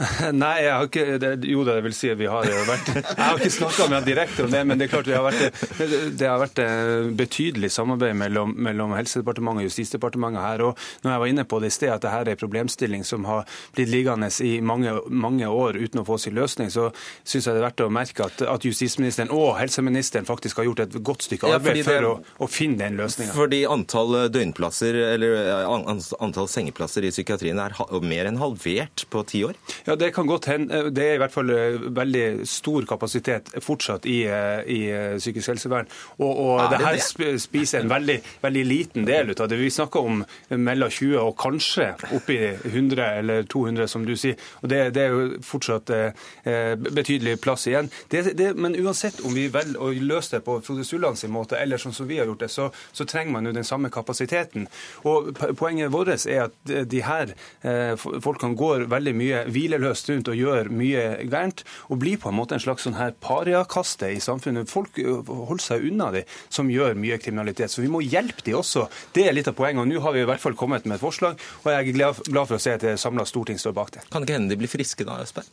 Nei, jeg har ikke, det, jo det vil si at vi har vært Jeg har ikke snakka med ham direkte om det, men det er klart vi har vært, det har vært betydelig samarbeid mellom, mellom Helsedepartementet og Justisdepartementet her. og når jeg var inne på det i sted, at dette er en problemstilling som har blitt liggende i mange, mange år uten å få sin løsning, så syns jeg det er verdt å merke at, at justisministeren og helseministeren faktisk har gjort et godt stykke arbeid ja, for å, å, finne den løsninga. Fordi antall døgnplasser, eller antall sengeplasser i psykiatrien er mer enn halvert på ti år? Ja, Det kan godt hende. Det er i hvert fall eh, veldig stor kapasitet fortsatt i, eh, i eh, psykisk helsevern. Og, og det, det, her spiser en veldig, veldig, liten del ut av det. Vi snakker om mellom 20 og kanskje oppi 100 eller 200, som du sier. Og Det, det er jo fortsatt eh, betydelig plass igjen. Det, men uansett om vi velger å løse det på Frode Sulland sin måte, eller sånn som vi har gjort det, så, så trenger man jo den samme kapasiteten. Og Poenget vårt er at de her eh, folkene går veldig mye hvile hvileløst rundt og gjør mye gærent, og blir på en måte en slags sånn her pariakaste i samfunnet. Folk holder seg unna de som gjør mye kriminalitet. Så vi må hjelpe de også. Det er litt av poenget. og Nå har vi i hvert fall kommet med et forslag, og jeg er glad for å se at et samla storting står bak det. Kan ikke hende de blir friske da, Østberg?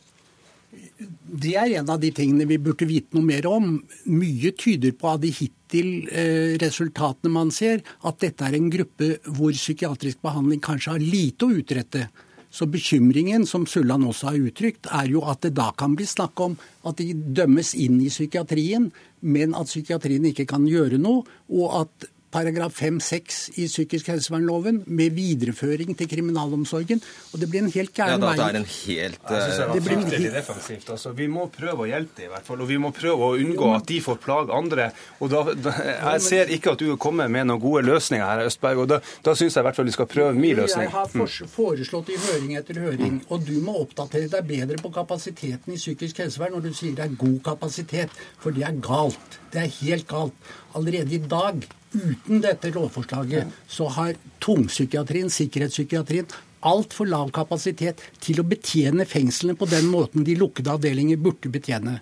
Det er en av de tingene vi burde vite noe mer om. Mye tyder på at de hittil eh, resultatene man ser, at dette er en gruppe hvor psykiatrisk behandling kanskje har lite å utrette. Så bekymringen som Sulland også har uttrykt, er jo at det da kan bli snakk om at de dømmes inn i psykiatrien, men at psykiatrien ikke kan gjøre noe, og at paragraf 5-6 i psykisk helsevernloven med videreføring til kriminalomsorgen. Og det blir en helt gæren vei. Ja, det er en helt... Jeg synes det var fryktelig defensivt. Altså, vi må prøve å hjelpe dem i hvert fall, og vi må prøve å unngå at de får plage andre. Og da, da, jeg ser ikke at du kommer med noen gode løsninger her, Østberg, og da, da syns jeg i hvert fall vi skal prøve min løsning. Jeg har mm. foreslått i høring etter høring, og du må oppdatere deg bedre på kapasiteten i psykisk helsevern når du sier det er god kapasitet, for det er galt. Det er helt galt. Allerede i dag Uten dette lovforslaget så har tungpsykiatrien, sikkerhetspsykiatrien, altfor lav kapasitet til å betjene fengslene på den måten de lukkede avdelinger burde betjene.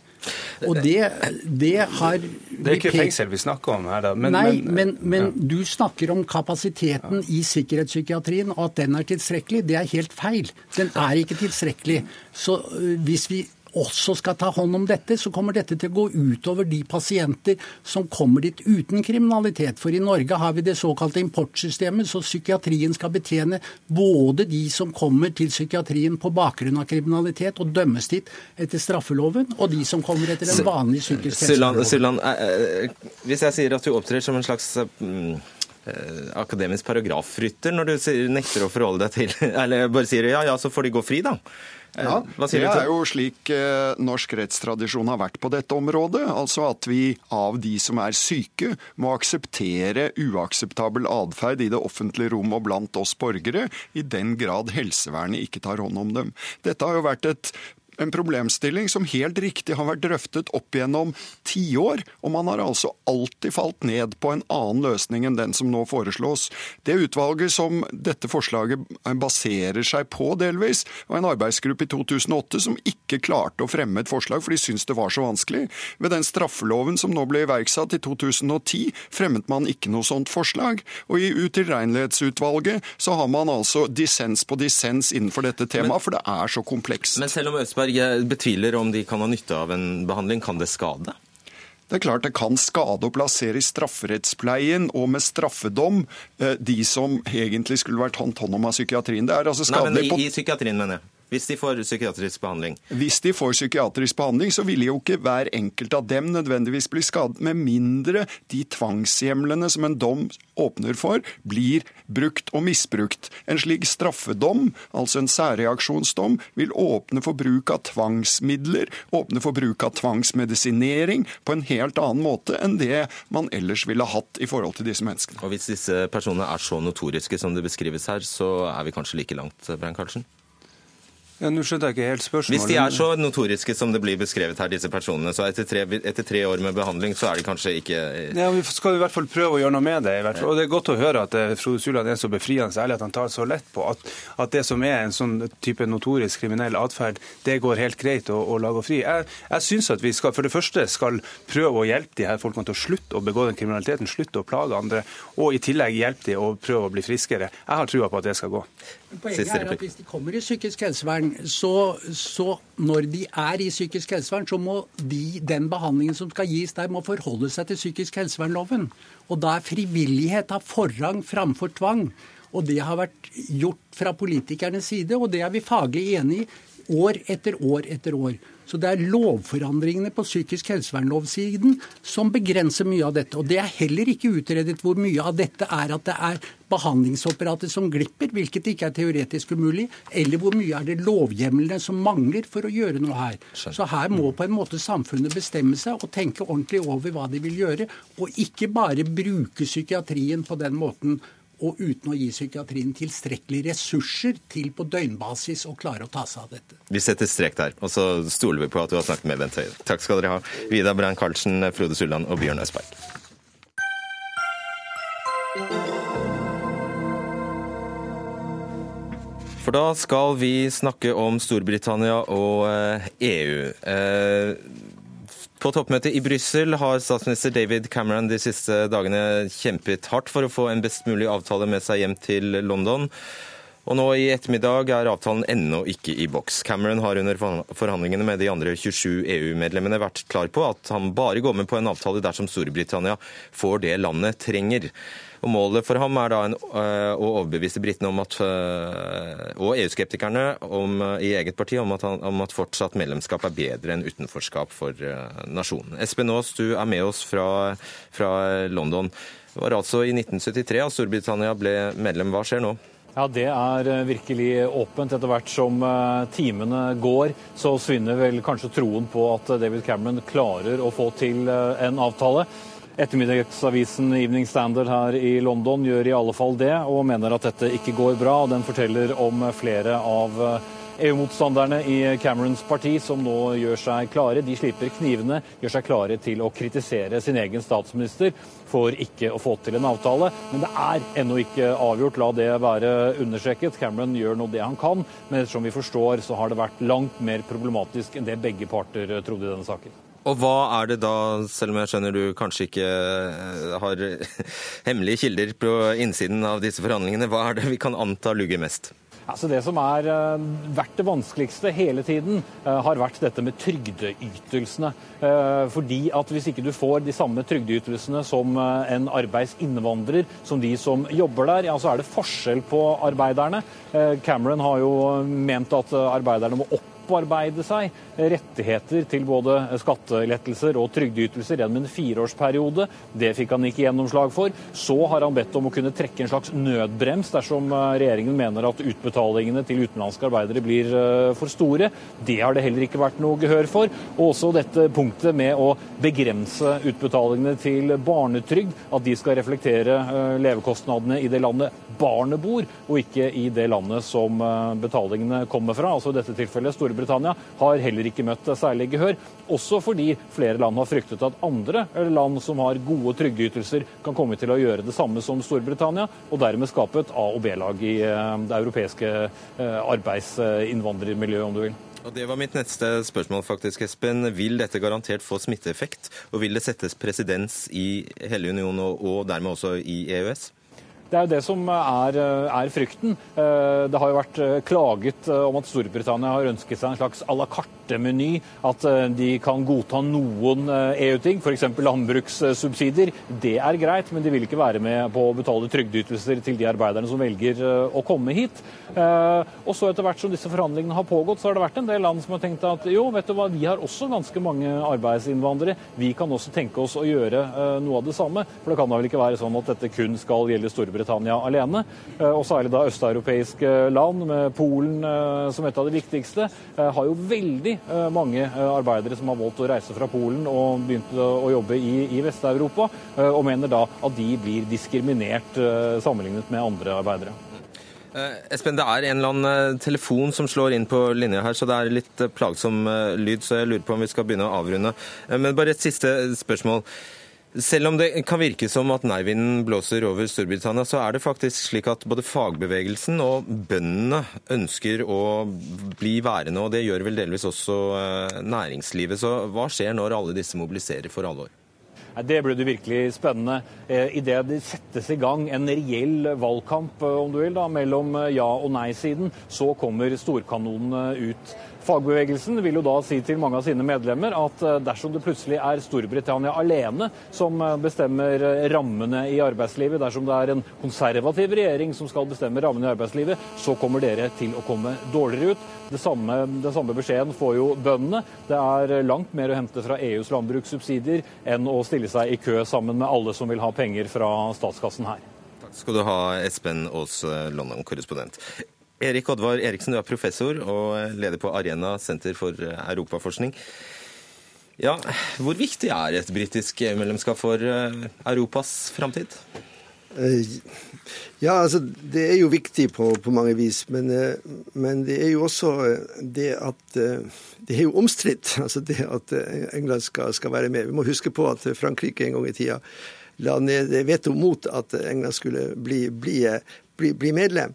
Og det, det har Det er ikke fengsel vi snakker om her, da. Men, Nei, men, men, ja. du snakker om kapasiteten i sikkerhetspsykiatrien, og at den er tilstrekkelig. Det er helt feil. Den er ikke tilstrekkelig. Så øh, hvis vi også skal ta hånd om dette, så kommer dette til å gå utover de pasienter som kommer dit uten kriminalitet. For i Norge har vi det såkalte importsystemet, så psykiatrien skal betjene både de som kommer til psykiatrien på bakgrunn av kriminalitet og dømmes dit etter straffeloven, og de som kommer etter en vanlig psykisk helselov. Eh, eh, hvis jeg sier at du opptrer som en slags mm, eh, akademisk paragrafrytter når du nekter å forholde deg til Eller bare sier ja, ja, så får de gå fri, da. Ja, det er jo slik eh, norsk rettstradisjon har vært på dette området. Altså at vi av de som er syke, må akseptere uakseptabel atferd i det offentlige rom og blant oss borgere, i den grad helsevernet ikke tar hånd om dem. Dette har jo vært et en problemstilling som helt riktig har vært drøftet opp gjennom tiår, og man har altså alltid falt ned på en annen løsning enn den som nå foreslås. Det utvalget som dette forslaget baserer seg på delvis, var en arbeidsgruppe i 2008 som ikke klarte å fremme et forslag, for de syntes det var så vanskelig. Ved den straffeloven som nå ble iverksatt i 2010, fremmet man ikke noe sånt forslag. Og i Utilregnelighetsutvalget så har man altså dissens på dissens innenfor dette temaet, for det er så komplekst. Men selv om Østberg Solberg betviler om de kan ha nytte av en behandling. Kan det skade? Det er klart det kan skade å plassere i strafferettspleien og med straffedom eh, de som egentlig skulle vært hånd hånd om av psykiatrien. Det er altså skadelig Nei, men i, i psykiatrien, mener jeg. Hvis de får psykiatrisk behandling? Hvis de får psykiatrisk behandling, så vil jo ikke hver enkelt av dem nødvendigvis bli skadet, med mindre de tvangshjemlene som en dom åpner for, blir brukt og misbrukt. En slik straffedom, altså en særreaksjonsdom, vil åpne for bruk av tvangsmidler, åpne for bruk av tvangsmedisinering på en helt annen måte enn det man ellers ville hatt i forhold til disse menneskene. Og Hvis disse personene er så notoriske som det beskrives her, så er vi kanskje like langt, Brein Karlsen? Ja, Nå skjønte jeg ikke helt spørsmålet. Hvis de er så notoriske som det blir beskrevet her, disse personene, så etter tre, etter tre år med behandling, så er de kanskje ikke Ja, Vi skal i hvert fall prøve å gjøre noe med det. i hvert fall. Og Det er godt å høre at eh, Frode Sulland er så befriende ærlig at han tar så lett på at, at det som er en sånn type notorisk kriminell atferd, det går helt greit å, å lage fri. Jeg, jeg syns at vi skal for det første skal prøve å hjelpe de her folkene til å slutte å begå den kriminaliteten, slutte å plage andre, og i tillegg hjelpe de å prøve å bli friskere. Jeg har trua på at det skal gå. Poenget er at Hvis de kommer i psykisk helsevern, så, så når de er i psykisk helsevern, så må de, den behandlingen som skal gis der, må forholde seg til psykisk helsevernloven. Og da er frivillighet av forrang framfor tvang. Og det har vært gjort fra politikernes side, og det er vi faglig enig i år etter år etter år. Så det er lovforandringene på psykisk helsevernlovsiden som begrenser mye av dette. Og det er heller ikke utredet hvor mye av dette er at det er behandlingsapparatet som glipper, hvilket ikke er teoretisk umulig, eller hvor mye er det lovhjemlene som mangler for å gjøre noe her. Så her må på en måte samfunnet bestemme seg og tenke ordentlig over hva de vil gjøre, og ikke bare bruke psykiatrien på den måten og uten å gi psykiatrien tilstrekkelige ressurser til på døgnbasis å klare å ta seg av dette. Vi setter strek der, og så stoler vi på at du har snakket med Bent Høie. Takk skal dere ha, Vidar Brann Karlsen, Frode Sulland og Bjørn Østberg. For da skal vi snakke om Storbritannia og EU. På toppmøtet i Brussel har statsminister David Cameron de siste dagene kjempet hardt for å få en best mulig avtale med seg hjem til London. Og nå i ettermiddag er avtalen ennå ikke i boks. Cameron har under forhandlingene med de andre 27 EU-medlemmene vært klar på at han bare går med på en avtale dersom Storbritannia får det landet trenger. Og Målet for ham er da en, uh, å overbevise britene om at, uh, og EU-skeptikerne uh, i eget parti om at, om at, fortsatt medlemskap er bedre enn utenforskap for nasjonen. Espen Aas, du er med oss fra, fra London. Det var altså i 1973 at Storbritannia ble medlem. Hva skjer nå? Ja, Det er virkelig åpent. Etter hvert som timene går, så svinner vel kanskje troen på at David Cameron klarer å få til en avtale. Ettermiddagsavisen Evening Standard her i London gjør i alle fall det, og mener at dette ikke går bra. Den forteller om flere av EU-motstanderne i Camerons parti som nå gjør seg klare. De slipper knivene, gjør seg klare til å kritisere sin egen statsminister for ikke å få til en avtale. Men det er ennå ikke avgjort, la det være understreket. Cameron gjør nå det han kan, men ettersom vi forstår, så har det vært langt mer problematisk enn det begge parter trodde i denne saken. Og hva er det da, selv om jeg skjønner du kanskje ikke har hemmelige kilder på innsiden av disse forhandlingene, hva er det vi kan anta lugger mest? Altså Det som har vært det vanskeligste hele tiden, har vært dette med trygdeytelsene. Fordi at Hvis ikke du får de samme trygdeytelsene som en arbeidsinnvandrer, som de som jobber der, ja, så er det forskjell på arbeiderne. Cameron har jo ment at arbeiderne må opp opparbeide seg rettigheter til både skattelettelser og trygdeytelser gjennom en fireårsperiode. Det fikk han ikke gjennomslag for. Så har han bedt om å kunne trekke en slags nødbrems dersom regjeringen mener at utbetalingene til utenlandske arbeidere blir for store. Det har det heller ikke vært noe gehør for. Og også dette punktet med å begrense utbetalingene til barnetrygd, at de skal reflektere levekostnadene i det landet barnet bor, og ikke i det landet som betalingene kommer fra. Altså i dette tilfellet Storbritannia har heller ikke møtt særlig gehør. Også fordi flere land har fryktet at andre land som har gode trygdeytelser, kan komme til å gjøre det samme som Storbritannia, og dermed skape et A- og B-lag i det europeiske arbeidsinnvandrermiljøet, om du vil. Og Det var mitt neste spørsmål, faktisk, Espen. Vil dette garantert få smitteeffekt? Og vil det settes presedens i hele unionen og, dermed også i EØS? Det er jo det som er, er, frykten. Det har jo vært klaget om at Storbritannia har ønsket seg en slags à la carte-meny. At de kan godta noen EU-ting, f.eks. landbrukssubsidier. Det er greit, men de vil ikke være med på å betale trygdeytelser til de arbeiderne som velger å komme hit. Og så etter hvert som disse forhandlingene har pågått, så har det vært en del land som har tenkt at jo, vet du hva, vi har også ganske mange arbeidsinnvandrere. Vi kan også tenke oss å gjøre noe av det samme. For det kan da vel ikke være sånn at dette kun skal gjelde Storbritannia alene. Og særlig da østeuropeiske land, med Polen som et av de viktigste, har jo veldig mange arbeidere som har valgt å reise fra Polen og begynt å jobbe i, i Vest-Europa, og mener da at de blir diskriminert sammenlignet med andre arbeidere. Eh, Espen, det er en eller annen eh, telefon som slår inn på linja her, så det er litt eh, plagsom eh, lyd, så jeg lurer på om vi skal begynne å avrunde. Eh, Men bare et siste spørsmål. Selv om det kan virke som at nei-vinden blåser over Storbritannia, så er det faktisk slik at både fagbevegelsen og bøndene ønsker å bli værende, og det gjør vel delvis også eh, næringslivet. Så hva skjer når alle disse mobiliserer for alvor? Det blir det virkelig spennende. Eh, Idet det settes i gang en reell valgkamp eh, om du vil, da, mellom ja- og nei-siden, så kommer storkanonene ut. Fagbevegelsen vil jo da si til mange av sine medlemmer at eh, dersom det plutselig er Storbritannia alene som eh, bestemmer eh, rammene i arbeidslivet, dersom det er en konservativ regjering som skal bestemme rammene i arbeidslivet, så kommer dere til å komme dårligere ut. Samme, den samme beskjeden får jo bøndene. Det er langt mer å hente fra EUs landbrukssubsidier enn å stille seg i kø sammen med alle som vil ha penger fra statskassen her. Takk skal du ha, Espen Aas, London-korrespondent. Erik Oddvar Eriksen, du er professor og leder på Arena senter for eh, europaforskning. Ja, Hvor viktig er et britisk EU-medlemskap for eh, Europas framtid? Eh, Ja, altså det er jo viktig på, på mange vis, men, eh, men det er jo også eh, det at eh, Det er jo omstridt, altså det at eh, England skal, skal være med. Vi må huske på at Frankrike en gang i tida la ned veto mot at England skulle bli, bli, bli, bli medlem.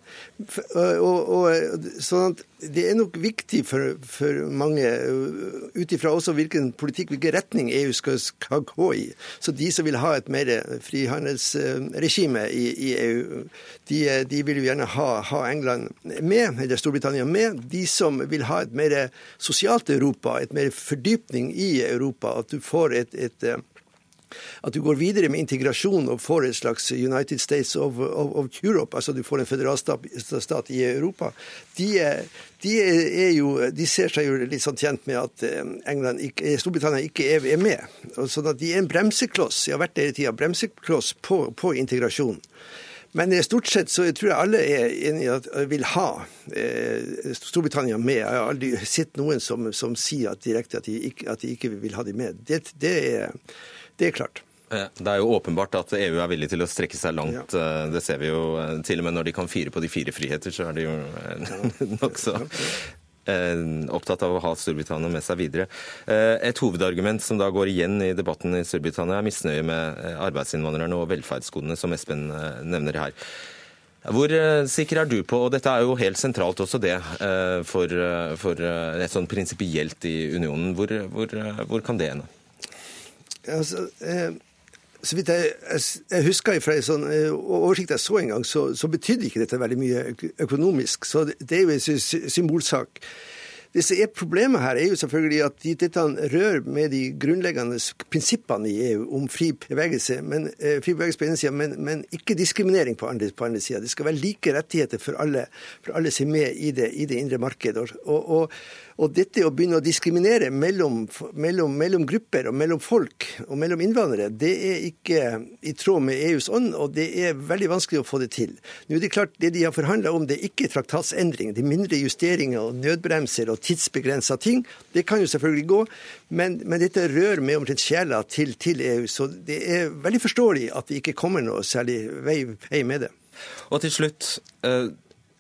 F- Og, og, sånn at det er nok viktig for, for mange, uh, ut ifra også hvilken politikk, hvilken retning EU skal, skal gå i. Så de som vil ha et mer frihandelsregime i, i EU, de, de vil jo gjerne ha, ha England med, eller Storbritannia med. De som vil ha et mer sosialt Europa, et mer fordypning i Europa, at du får et, et uh, at du går videre med integrasjon og får et slags United States of, of, of Europe, altså du får en føderalstat i Europa, de, de, jo, de ser seg jo litt sånn tjent med at eh, England ikke, Storbritannia ikke er, er med. Sånn at de er en bremsekloss, de har vært det hele tida, bremsekloss på, på integrasjon. Men eh, stort sett så tror jeg alle er enige i at eh, vil ha eh, Storbritannia med. Jeg har aldri sett noen som, som sier at direkte at de, ikke, at de ikke vil ha dem med. Det, det, er, det er klart. Eh, Det er jo åpenbart at EU er villig til å strekke seg langt. Ja. Det ser vi jo eh, til og med når de kan fire på de fire friheter, så er de jo eh, nokså eh, opptatt av å ha Storbritannia med seg videre. Eh, Et hovedargument som da går igjen i debatten i Storbritannia, er misnøye med eh, arbeidsinnvandrerne og velferdsgodene, som Espen eh, nevner her. Hvor eh, sikker er du på, og dette er jo helt sentralt også det, eh, for, eh, for eh, et sånn prinsipielt i unionen, hvor, hvor, eh, hvor kan det ende? Altså, eh, så vidt jeg, jeg, jeg husker fra en sånn eh, oversikt jeg så en gang, så, så betydde ikke dette veldig mye økonomisk. Så det, det er jo en sy- sy- symbolsak. Det som er Problemet her er jo selvfølgelig at de, dette rører med de grunnleggende prinsippene i EU om fri bevegelse, men, eh, fri bevegelse på ene siden, men, men ikke diskriminering på andre, på andre sida. Det skal være like rettigheter for alle, for alle som er med i det, i det indre markedet. Og, og, og dette å begynne å diskriminere mellom, mellom, mellom grupper og mellom folk og mellom innvandrere, det er ikke i tråd med EUs ånd, og det er veldig vanskelig å få det til. Nå er Det klart, det de har forhandla om, det er ikke traktatsendring. Det er mindre justeringer og nødbremser og tidsbegrensa ting. Det kan jo selvfølgelig gå, men, men dette rører med omtrent sjela til, til EU. Så det er veldig forståelig at det ikke kommer noe særlig vei, vei med det. Og til slutt, eh,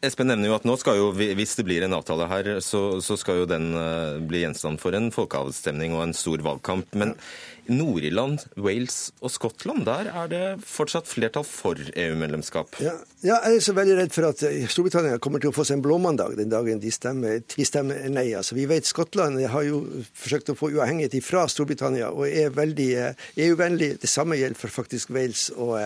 Espen nevner jo at nå skal jo, hvis det blir en avtale her, så, så skal jo den eh, bli gjenstand for en folkeavstemning og en stor valgkamp. Men Nord-Irland, Wales og Skottland, der er det fortsatt flertall for EU-medlemskap. Ja, ja, jeg er så veldig redd for at eh, Storbritannia kommer til å få seg en blåmandag den dagen de stemmer, de stemmer nei. Altså, vi vet Skottland har jo forsøkt å få uavhengighet fra Storbritannia og er veldig eh, EU-vennlig. Det samme gjelder for faktisk Wales og,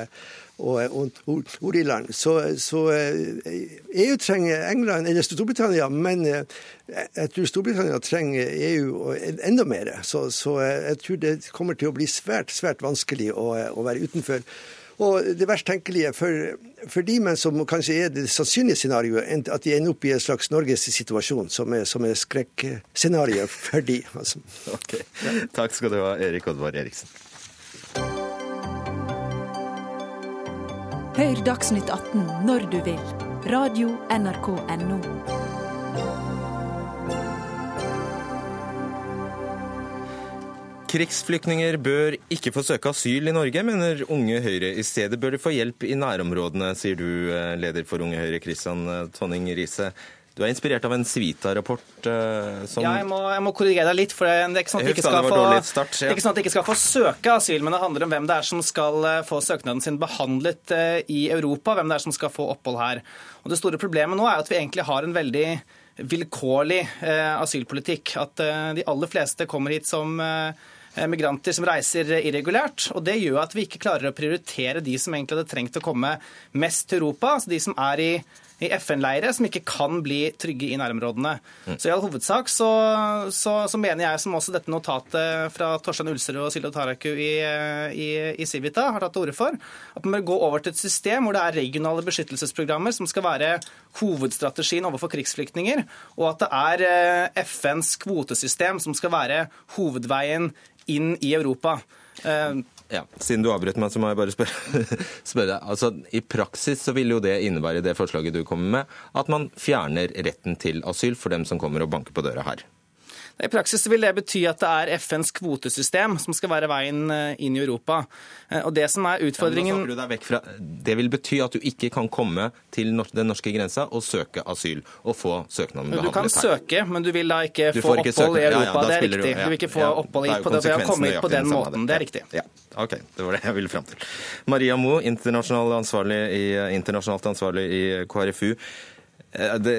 eh, og, og Nord- Nord-Irland. Så, så eh, EU trenger England, eller Storbritannia, men eh, jeg tror Storbritannia trenger EU enda mer. Så, så jeg tror det kommer til å bli svært, svært vanskelig å, å være utenfor. Og det verst tenkelige for, for de, men som kanskje er det sannsynlige scenarioet, at de ender opp i en slags Norges situasjon, som er, som er skrekkscenarioet for de. Altså. Ok. Takk skal du ha, Erik Oddvar Eriksen. Hør Dagsnytt 18 når du vil. Radio NRK Radio.nrk.no. Krigsflyktninger bør ikke få søke asyl i Norge, mener Unge Høyre. I stedet bør de få hjelp i nærområdene, sier du, eh, leder for Unge Høyre, Kristian eh, Tonning Riise. Du er inspirert av en Civita-rapport uh, som Ja, jeg må, jeg må, korrigere deg litt. for Det er ikke sånn at de ikke, ja. ikke, sånn ikke skal få søke asyl, men det handler om hvem det er som skal få søknaden sin behandlet i Europa, hvem det er som skal få opphold her. Og Det store problemet nå er at vi egentlig har en veldig vilkårlig uh, asylpolitikk. At eh, de aller fleste kommer hit som eh, migranter som reiser irregulært. og Det gjør at vi ikke klarer å prioritere de som egentlig hadde trengt å komme mest til Europa. altså De som er i i FN-leire som ikke kan bli trygge i nærområdene. Mm. Så i all hovedsak så, så, så, mener jeg, som også dette notatet fra Torstein Ulserud og Silje Taraku i, i, i, Civita har tatt til orde for, at man bør gå over til et system hvor det er regionale beskyttelsesprogrammer som skal være hovedstrategien overfor krigsflyktninger, og at det er eh, FNs kvotesystem som skal være hovedveien inn i Europa. Ja, Siden du avbrøt meg, så må jeg bare spørre, spørre deg. Altså, I praksis så vil jo det innebære det forslaget du kommer med, at man fjerner retten til asyl for dem som kommer og banker på døra her. I praksis vil det bety at det er FNs kvotesystem som skal være veien eh, inn i Europa. Eh, og Det som er utfordringen... Ja, fra... Det vil bety at du ikke kan komme til den norske grensa og søke asyl og få søknaden behandlet her. Du kan søke, men du vil da ikke få opphold søke. i Europa. Ja, ja, det er riktig. Du, du vil ikke få opphold hit på, det, ved å komme hit på den måten. Det er riktig. Ja. Ok, det var det jeg ville fram til. Maria Mo, internasjonalt ansvarlig i, internasjonalt ansvarlig i KrFU. Eh, det,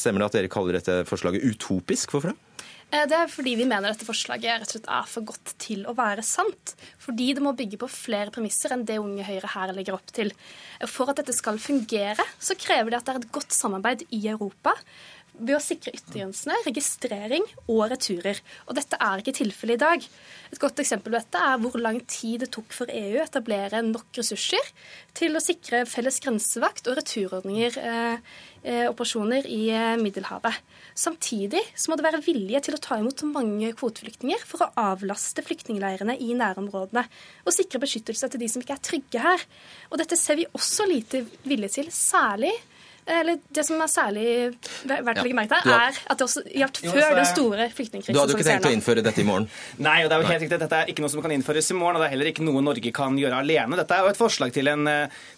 stemmer det at dere kaller dette forslaget utopisk? Hvorfor det? Eh, det er fordi vi mener dette forslaget rett og slett er for godt til å være sant. Fordi det må bygge på flere premisser enn det Unge Høyre her legger opp til. For at dette skal fungere, så krever det at det er et godt samarbeid i Europa ved å sikre yttergrensene, registrering og returer. Og dette er ikke tilfellet i dag. Et godt eksempel på dette er hvor lang tid det tok for EU å etablere nok ressurser til å sikre felles grensevakt og returordninger, eh, eh, operasjoner i eh, Middelhavet. Samtidig så må det være vilje til å ta imot mange kvoteflyktninger for å avlaste flyktningleirene i nærområdene og sikre beskyttelse til de som ikke er trygge her. Og dette ser vi også lite vilje til, særlig eller Det som er særlig verdt å legge merke til, er at det også gjaldt før den store flyktningkrisen. Du hadde jo ikke tenkt å innføre dette i morgen? Nei, og det er jo helt riktig. Dette er ikke noe som kan innføres i morgen, og det er heller ikke noe Norge kan gjøre alene. Dette er jo et forslag til en,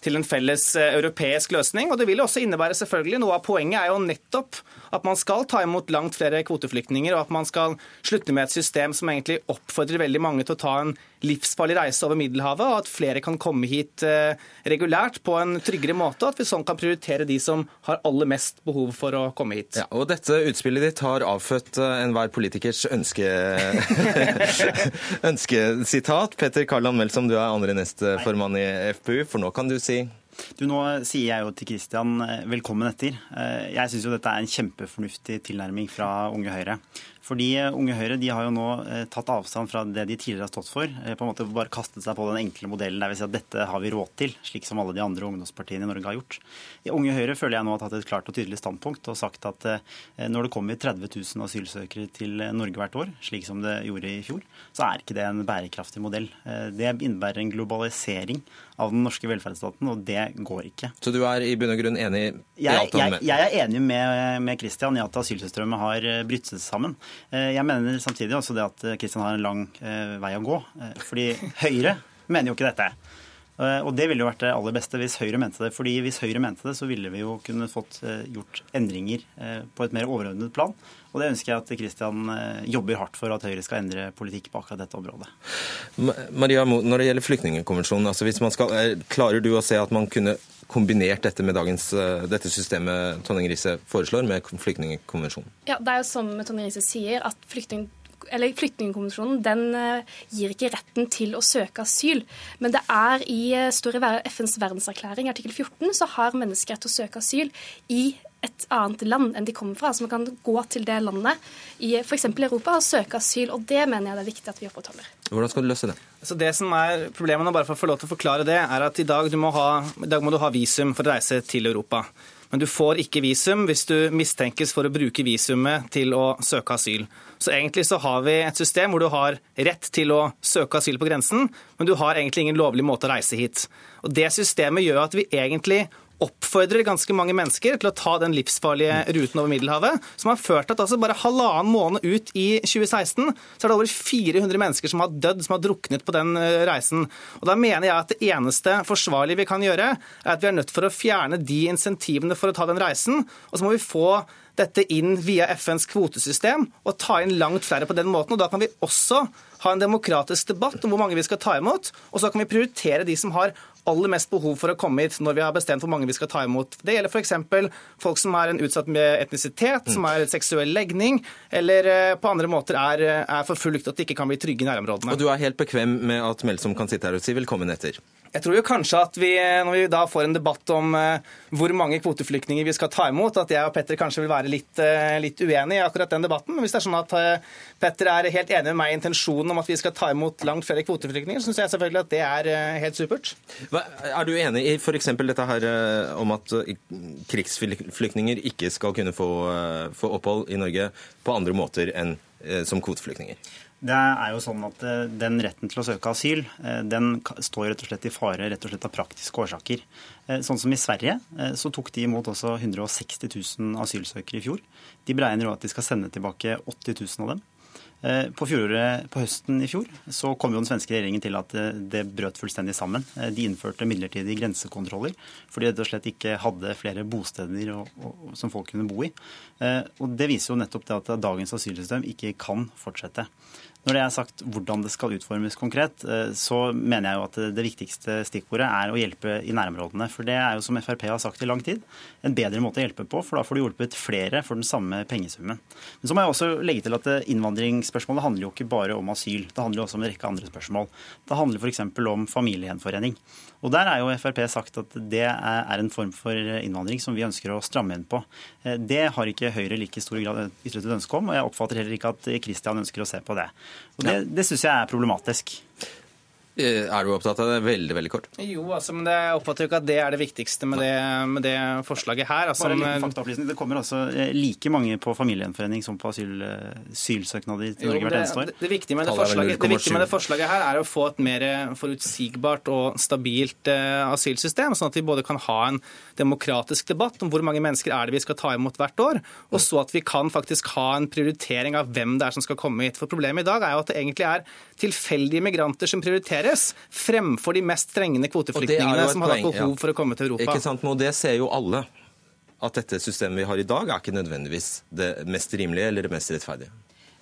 til en felles eh, europeisk løsning, og det vil jo også innebære selvfølgelig Noe av poenget er jo nettopp at man skal ta imot langt flere kvoteflyktninger, og at man skal slutte med et system som egentlig oppfordrer veldig mange til å ta en livsfarlig reise over Middelhavet, og at flere kan komme hit eh, regulært på en tryggere måte, og at vi sånn kan prioritere de som har aller mest behov for å komme hit. Ja, og Dette utspillet ditt har avfødt eh, enhver politikers ønske... ønskesitat. Petter Karland Melsom, du er andre nestformann i FPU, for nå kan du si du, Nå sier jeg jo til Kristian eh, velkommen etter. Jeg syns dette er en kjempefornuftig tilnærming fra Unge Høyre. Fordi eh, Unge Høyre de har jo nå eh, tatt avstand fra det de tidligere har stått for. Eh, på en måte Bare kastet seg på den enkle modellen der vi sier at dette har vi råd til, slik som alle de andre ungdomspartiene i Norge har gjort. I Unge Høyre føler jeg nå har tatt et klart og tydelig standpunkt og sagt at når det kommer 30 000 asylsøkere til Norge hvert år, slik som det gjorde i fjor, så er ikke det en bærekraftig modell. Det innebærer en globalisering av den norske velferdsstaten, og det går ikke. Så du er i bunn og grunn enig i alt han mener? Jeg, er enig med, med Christian i at asylsystemet har brytt seg sammen. Eh, jeg mener samtidig også det at Kristian har en lang eh, vei å gå. Eh, fordi Høyre mener jo ikke dette. Og det ville jo vært det aller beste hvis Høyre mente det. Fordi hvis Høyre mente det, så ville vi jo kunne fått gjort endringer på et mer overordnet plan. Og det ønsker jeg at Kristian jobber hardt for at Høyre skal endre politikk på akkurat dette området. Maria når det gjelder flyktningkonvensjonen, altså skal, klarer du å se at man kunne kombinert dette med dagens, eh, dette systemet Tonning Riise foreslår, med flyktningkonvensjonen? Ja, det er jo som Tonning Riise sier, at flyktning eller Flyktningkonvensjonen den uh, gir ikke retten til å søke asyl. Men det er i, uh, står i FNs verdenserklæring, artikkel 14, så har mennesker rett til å søke asyl i et annet land enn de kommer fra. Så man kan gå til det landet i f.eks. Europa og søke asyl. og Det mener jeg det er viktig at vi opprettholder. Hvordan skal du løse det? Så det som er Problemet bare for å få lov til å forklare det, er at i dag, ha, i dag må du ha visum for å reise til Europa. Men du får ikke visum hvis du mistenkes for å bruke visumet til å søke asyl. Så egentlig så har vi et system hvor du har rett til å søke asyl på grensen, men du har egentlig ingen lovlig måte å reise hit. Og Det systemet gjør at vi egentlig oppfordrer ganske mange mennesker til å ta den livsfarlige ruten over Middelhavet, som har ført til at altså bare halvannen måned ut i 2016 så er det over 400 mennesker som har dødd, som har druknet på den eh, reisen. Og Da mener jeg at det eneste forsvarlige vi kan gjøre, er at vi er nødt for å fjerne de insentivene for å ta den reisen, og så må vi få dette inn via FNs kvotesystem og ta inn langt flere på den måten. og Da kan vi også ha en demokratisk debatt om hvor mange vi skal ta imot, og så kan vi prioritere de som har aller mest behov for å komme hit når vi har bestemt hvor mange vi skal ta imot. Det gjelder f.eks. folk som er en utsatt med etnisitet, som er seksuell legning, eller eh, på andre måter er, er forfulgt at de ikke kan bli trygge i nærområdene. Og du er helt bekvem med at Melsom kan sitte her og si velkommen etter? Jeg tror jo kanskje at vi, når vi da får en debatt om uh, hvor mange kvoteflyktninger vi skal ta imot, at jeg og Petter kanskje vil være litt, uh, litt uenige i akkurat den debatten. Men hvis det er sånn at Petter er helt enig med meg i intensjonen om at vi skal ta imot langt flere kvoteflyktninger, syns jeg selvfølgelig at det er helt supert. Hva, er du enig i f.eks. dette her om at krigsflyktninger ikke skal kunne få, få opphold i Norge på andre måter enn som kvoteflyktninger? Det er jo sånn at eh, Den retten til å søke asyl eh, den står rett og slett i fare rett og slett av praktiske årsaker. Eh, sånn som I Sverige så tok de imot også 160 000 asylsøkere i fjor. De beregner at de skal sende tilbake 80 000 av dem. På, fjoråret, på høsten i fjor så kom jo den svenske regjeringen til at det brøt fullstendig sammen. De innførte midlertidige grensekontroller fordi de rett og slett ikke hadde flere bosteder og, og, som folk kunne bo i. Og Det viser jo nettopp det at dagens asylsystem ikke kan fortsette. Når det er sagt hvordan det skal utformes konkret, så mener jeg jo at det viktigste stikkordet er å hjelpe i nærområdene. For det er jo som Frp har sagt i lang tid, en bedre måte å hjelpe på. For da får du hjulpet flere for den samme pengesummen. Men så må jeg også legge til at innvandringsspørsmålet handler jo ikke bare om asyl. Det handler jo også om en rekke andre spørsmål. Det handler f.eks. om familiegjenforening. Og Der er jo Frp sagt at det er en form for innvandring som vi ønsker å stramme inn på. Eh, det har ikke Høyre like stor grad ytret et ønske om, og jeg oppfatter heller ikke at Kristian ønsker å se på det. Og Det, det syns jeg er problematisk. Eh, er du opptatt av det? Veldig veldig kort. Jo, altså, men det, jeg oppfatter jo ikke at det er det viktigste med det, med det forslaget her. Altså, Bare en faktaopplysning. Det kommer altså eh, like mange på familiegjenforening som på asyl, eh, asylsøknader til Norge hvert eneste år. Det, det, viktige med det, forslaget, det viktige med det forslaget her er å få et mer forutsigbart og stabilt uh, asylsystem, sånn at vi både kan ha en demokratisk debatt om hvor mange mennesker er det vi skal ta imot hvert år, og så at vi kan faktisk ha en prioritering av hvem det er som skal komme hit. For Problemet i dag er jo at det egentlig er tilfeldige migranter som prioriteres, fremfor de mest strengende kvoteflyktningene som har hatt behov for å komme til Europa. Ikke sant, men Det ser jo alle. At dette systemet vi har i dag, er ikke nødvendigvis det mest rimelige eller det mest rettferdige.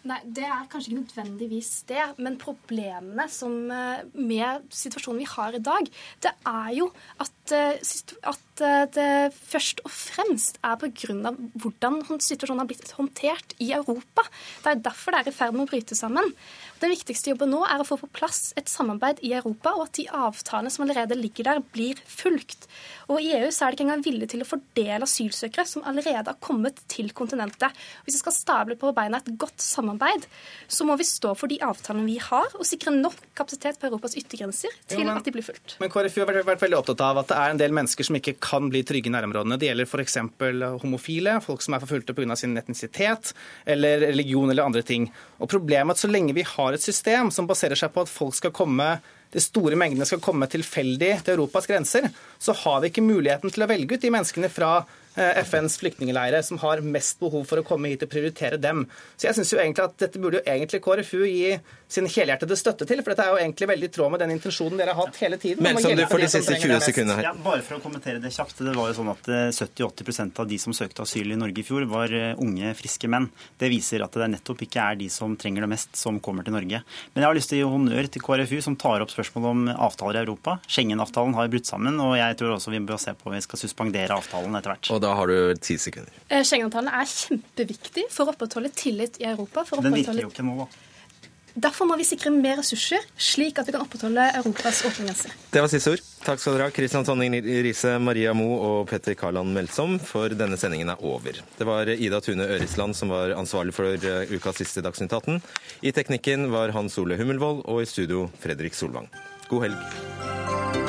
Nei, Det er kanskje ikke nødvendigvis det. Men problemene som, eh, med situasjonen vi har i dag, det er jo at, at eh, det først og fremst er pga. hvordan situasjonen har blitt håndtert i Europa. Det er derfor det er i ferd med å bryte sammen. Den viktigste jobben nå er å få på plass et samarbeid i Europa, og at de avtalene som allerede ligger der, blir fulgt. Og I EU så er det ikke engang villige til å fordele asylsøkere som allerede har kommet til kontinentet. Hvis vi skal stable på beina et godt samarbeid, så må vi stå for de avtalene vi har, og sikre nok kapasitet på Europas yttergrenser til jo, men, at de blir fulgt. Men KrFU har vært veldig opptatt av at det er en del mennesker som ikke kan bli trygge i nærområdene. Det gjelder f.eks. homofile, folk som er forfulgte pga. sin etnisitet eller religion eller andre ting. Og Problemet er at så lenge vi har et system som baserer seg på at folk skal komme de store mengdene skal komme tilfeldig til Europas grenser, så har vi ikke muligheten til å velge ut de menneskene fra FNs flyktningleirer som har mest behov for å komme hit og prioritere dem. Så jeg synes jo egentlig at Dette burde jo egentlig KrFU gi sin helhjertede støtte til, for dette er jo egentlig veldig i tråd med den intensjonen dere har hatt hele tiden. Men som du får de siste 20 sekundene her. Ja, bare for å kommentere det kjapt. Det var jo sånn at 70-80 eh, av de som søkte asyl i Norge i fjor, var eh, unge, friske menn. Det viser at det nettopp ikke er de som trenger det mest, som kommer til Norge. Men jeg har lyst til å gi honnør til KrFU, som tar opp spørsmål om avtaler i Europa. Schengen-avtalen har brutt sammen, og jeg tror også vi bør se på om vi skal suspendere avtalen etter hvert. Og da har du ti sekunder. Eh, Schengen-avtalen er kjempeviktig for å opprettholde tillit i Europa. Den virker jo ikke nå, da. Derfor må vi sikre mer ressurser, slik at vi kan opprettholde Europas åpne grenser. Det var siste ord. Takk skal dere ha, Kristian Tonning Riise, Maria Mo og Petter Karland Melsom, for denne sendingen er over. Det var Ida Tune Ørisland som var ansvarlig for eh, ukas siste Dagsnytt 18. I teknikken var Hans Ole Hummelvold, og i studio Fredrik Solvang. God helg.